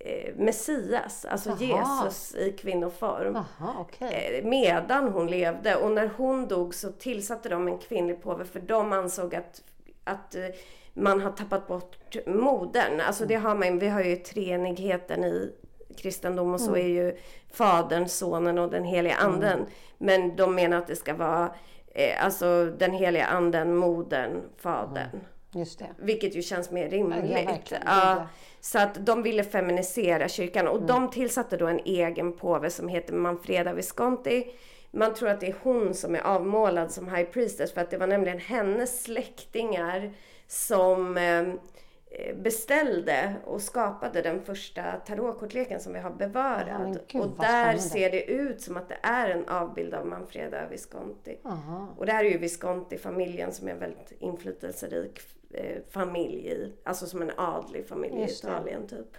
eh, Messias, alltså Jaha. Jesus i kvinnoform. Jaha, okej. Eh, medan hon levde. Och när hon dog så tillsatte de en kvinnlig påve för de ansåg att, att eh, man har tappat bort modern. Alltså det har man, vi har ju treenigheten i kristendom och så är ju Fadern, Sonen och den heliga Anden. Men de menar att det ska vara eh, alltså den heliga Anden, modern, Fadern. Just det. Vilket ju känns mer rimligt. Ja. Ja, så att de ville feminisera kyrkan och de tillsatte då en egen påve som heter Manfreda Visconti. Man tror att det är hon som är avmålad som High Priestess för att det var nämligen hennes släktingar som eh, beställde och skapade den första tarotkortleken som vi har bevarat. Ja, och där ser det ut som att det är en avbild av Manfreda Visconti. Aha. Och det här är ju Visconti-familjen som är en väldigt inflytelserik eh, familj i, alltså som en adlig familj Just i. Italien typ.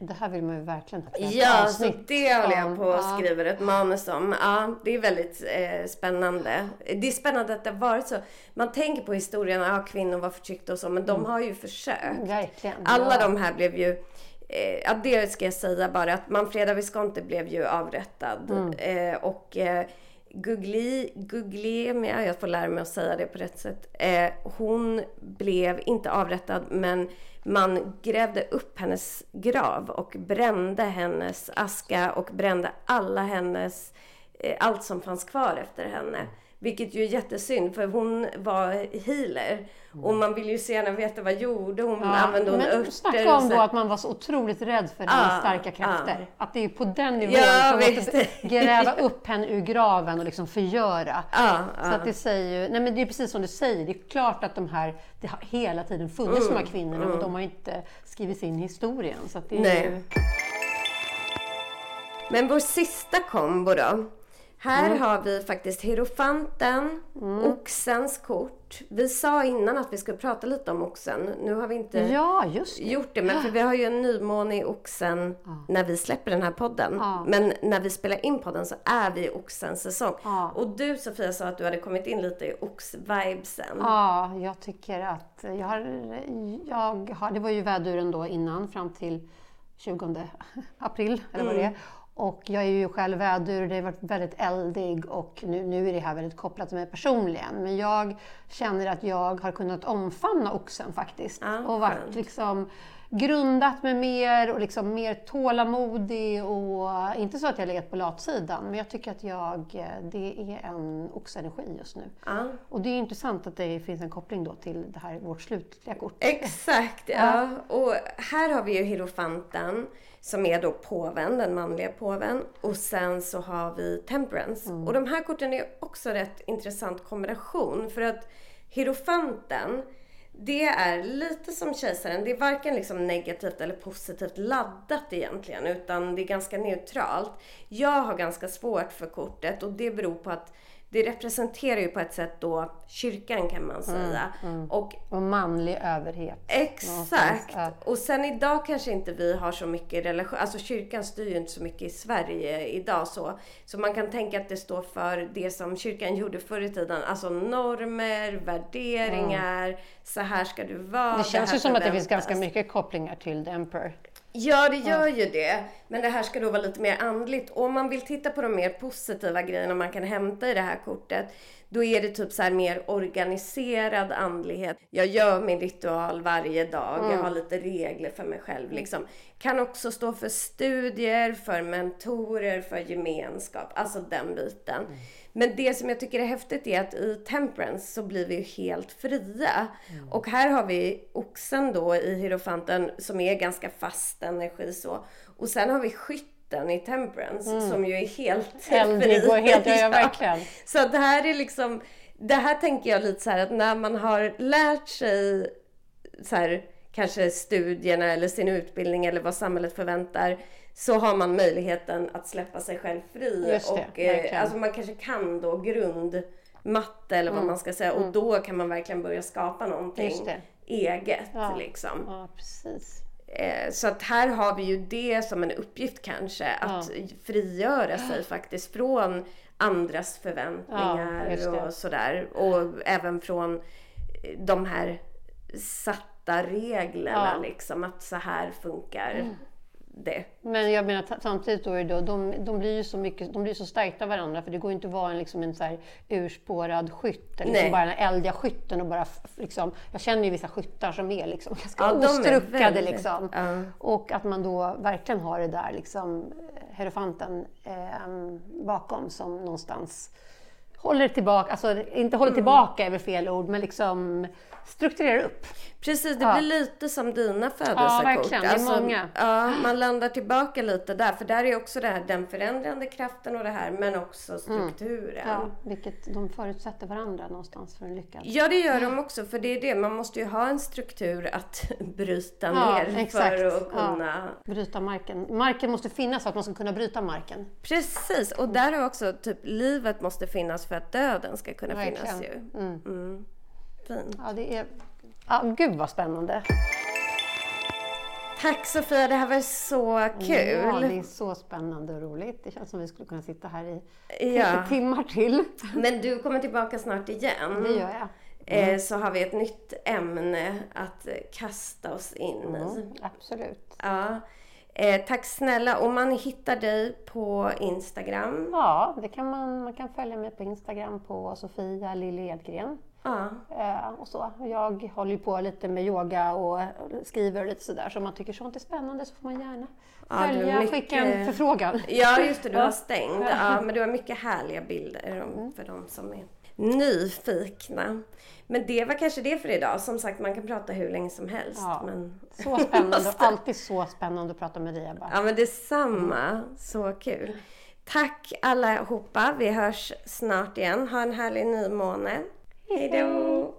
Det här vill man ju verkligen ha Ja, så det håller jag på och skriver ett manus om. Ja, det är väldigt eh, spännande. Det är spännande att det har varit så. Man tänker på historien, ja kvinnor var förtryckta och så, men de har ju försökt. Verkligen. Alla ja. de här blev ju, eh, ja det ska jag säga bara, att Manfreda Visconti blev ju avrättad. Mm. Eh, och eh, Gugli, Guglielmia, jag får lära mig att säga det på rätt sätt. Eh, hon blev inte avrättad men man grävde upp hennes grav och brände hennes aska och brände alla hennes, eh, allt som fanns kvar efter henne. Vilket ju är jättesynd för hon var healer. Och man vill ju så gärna veta vad gjorde hon? Ja, Använde hon men örter? snacka om då att man var så otroligt rädd för Ja, hennes starka ja. krafter. Att det är på den nivån Ja, som måste gräva upp henne ur graven och liksom förgöra. Ja, Så att det säger ju, nej men det är precis som du säger, det är klart att de här, det har hela tiden funnits de här kvinnorna men de har inte skrivits in i historien. Så det är Nej. ju, Men vår sista kombo då. Här Mm. har vi faktiskt Hierofanten, Oxens kort. Vi sa innan att vi skulle prata lite om Oxen. Nu har vi inte ja, det. gjort det, men för vi har ju en nymåne i Oxen när vi släpper den här podden. Ja. Men när vi spelar in podden så är vi i Oxens säsong. Ja. Och du Sofia sa att du hade kommit in lite i Ox-vibesen. Ja, jag tycker att jag har, jag har, det var ju väduren då innan fram till 20 april eller vad det är. Och jag är ju själv vädur, det har varit väldigt eldig och nu, nu är det här väldigt kopplat till mig personligen. Men jag känner att jag har kunnat omfamna oxen faktiskt. Ja, och varit skönt. liksom grundat mig mer och liksom mer tålamodig och inte så att jag har legat på latsidan men jag tycker att jag, det är en oxenergi just nu. Ja. Och det är intressant att det finns en koppling då till det här, vårt slutliga kort. Exakt, ja. Och här har vi ju Hierofanten som är då påven, den manliga påven. Och sen så har vi Temperance. Och de här korten är också rätt intressant kombination. För att Hierofanten, det är lite som kejsaren. Det är varken liksom negativt eller positivt laddat egentligen. Utan det är ganska neutralt. Jag har ganska svårt för kortet och det beror på att det representerar ju på ett sätt då kyrkan kan man säga. Och Och manlig överhet. Exakt! Ja. Och sen idag kanske inte vi har så mycket relation, alltså kyrkan styr ju inte så mycket i Sverige idag så. Så man kan tänka att det står för det som kyrkan gjorde förr i tiden, alltså normer, värderingar, så här ska du vara. Det känns ju som att det finns ganska mycket kopplingar till The Emperor. Ja, det gör ju det. Men det här ska då vara lite mer andligt. Om man vill titta på de mer positiva grejerna man kan hämta i det här kortet. då är det typ så här mer organiserad andlighet. Jag gör min ritual varje dag. Jag har lite regler för mig själv liksom. Kan också stå för studier, för mentorer, för gemenskap. Alltså den biten. Men det som jag tycker är häftigt är att i temperance så blir vi ju helt fria. Och här har vi oxen då i hierofanten som är ganska fast energi så. Och sen har vi skytten i temperance som ju är helt Eldig och helt, ja, ja, verkligen. Så det här är liksom, det här tänker jag lite så här att när man har lärt sig så här, kanske studierna eller sin utbildning eller vad samhället förväntar så har man möjligheten att släppa sig själv fri. Och eh, alltså man kanske kan då grundmatte eller vad man ska säga och då kan man verkligen börja skapa någonting Mm. Eget Ja. liksom. Ja, precis. Eh, Så att här har vi ju det som en uppgift kanske, att frigöra sig faktiskt från andras Ja, förväntningar det. och sådär. Och även från eh, de här satta reglerna Ja. liksom, att så här funkar det. Men jag menar samtidigt då, då de, de blir ju så mycket, de blir så stärkta varandra för det går ju inte att vara en, liksom en så här urspårad skytt, eller liksom bara den eldiga skytten och bara liksom, jag känner ju vissa skyttar som är liksom ganska Ja, ostruckade liksom. ja. Och att man då verkligen har det där liksom hierofanten eh, bakom som någonstans håller tillbaka, alltså inte håller tillbaka är väl fel ord, men liksom strukturerar upp. Precis, det Ja. blir lite som dina födelsekort. verkligen. Det är många. Ja, man landar tillbaka lite där. För där är också det här, den förändrande kraften och det här, men också strukturen. Ja, vilket de förutsätter varandra någonstans för en lyckad. Ja, det gör de också. För det är det, man måste ju ha en struktur att bryta Ja, ner exakt. för att kunna... Bryta marken. Marken måste finnas för att man ska kunna bryta marken. Precis, och där har också typ livet måste finnas för att döden ska kunna finnas ju. Verkligen. Mm. Mm. Fint. Ja, det är... Ja, gud vad spännande. Tack Sofia, det här var så kul. Ja, det är så spännande och roligt. Det känns som vi skulle kunna sitta här i Ja. timmar till. Men du kommer tillbaka snart igen. Det gör jag. Eh, Så har vi ett nytt ämne att kasta oss in i. Mm, absolut. Ja. Eh, tack snälla. Och man hittar dig på Instagram. Ja, det kan man, man kan följa mig på Instagram på Sofia Lilly Edgren. Ja. Eh, och så. Jag håller ju på lite med yoga och skriver och lite sådär. Så om man tycker sånt är spännande så får man gärna Ja, följa, mycket- skicka en förfrågan. Ja, just det. Du Ja. har stängt. Ja, men du har mycket härliga bilder om- för de som är nyfikna. Men det var kanske det för idag. Som sagt, man kan prata hur länge som helst. Ja. Men... Så spännande och alltid så spännande att prata med dig Ebba. Ja, men detsamma. Så kul. Tack allihopa. Vi hörs snart igen. Ha en härlig nymåne. Hej då!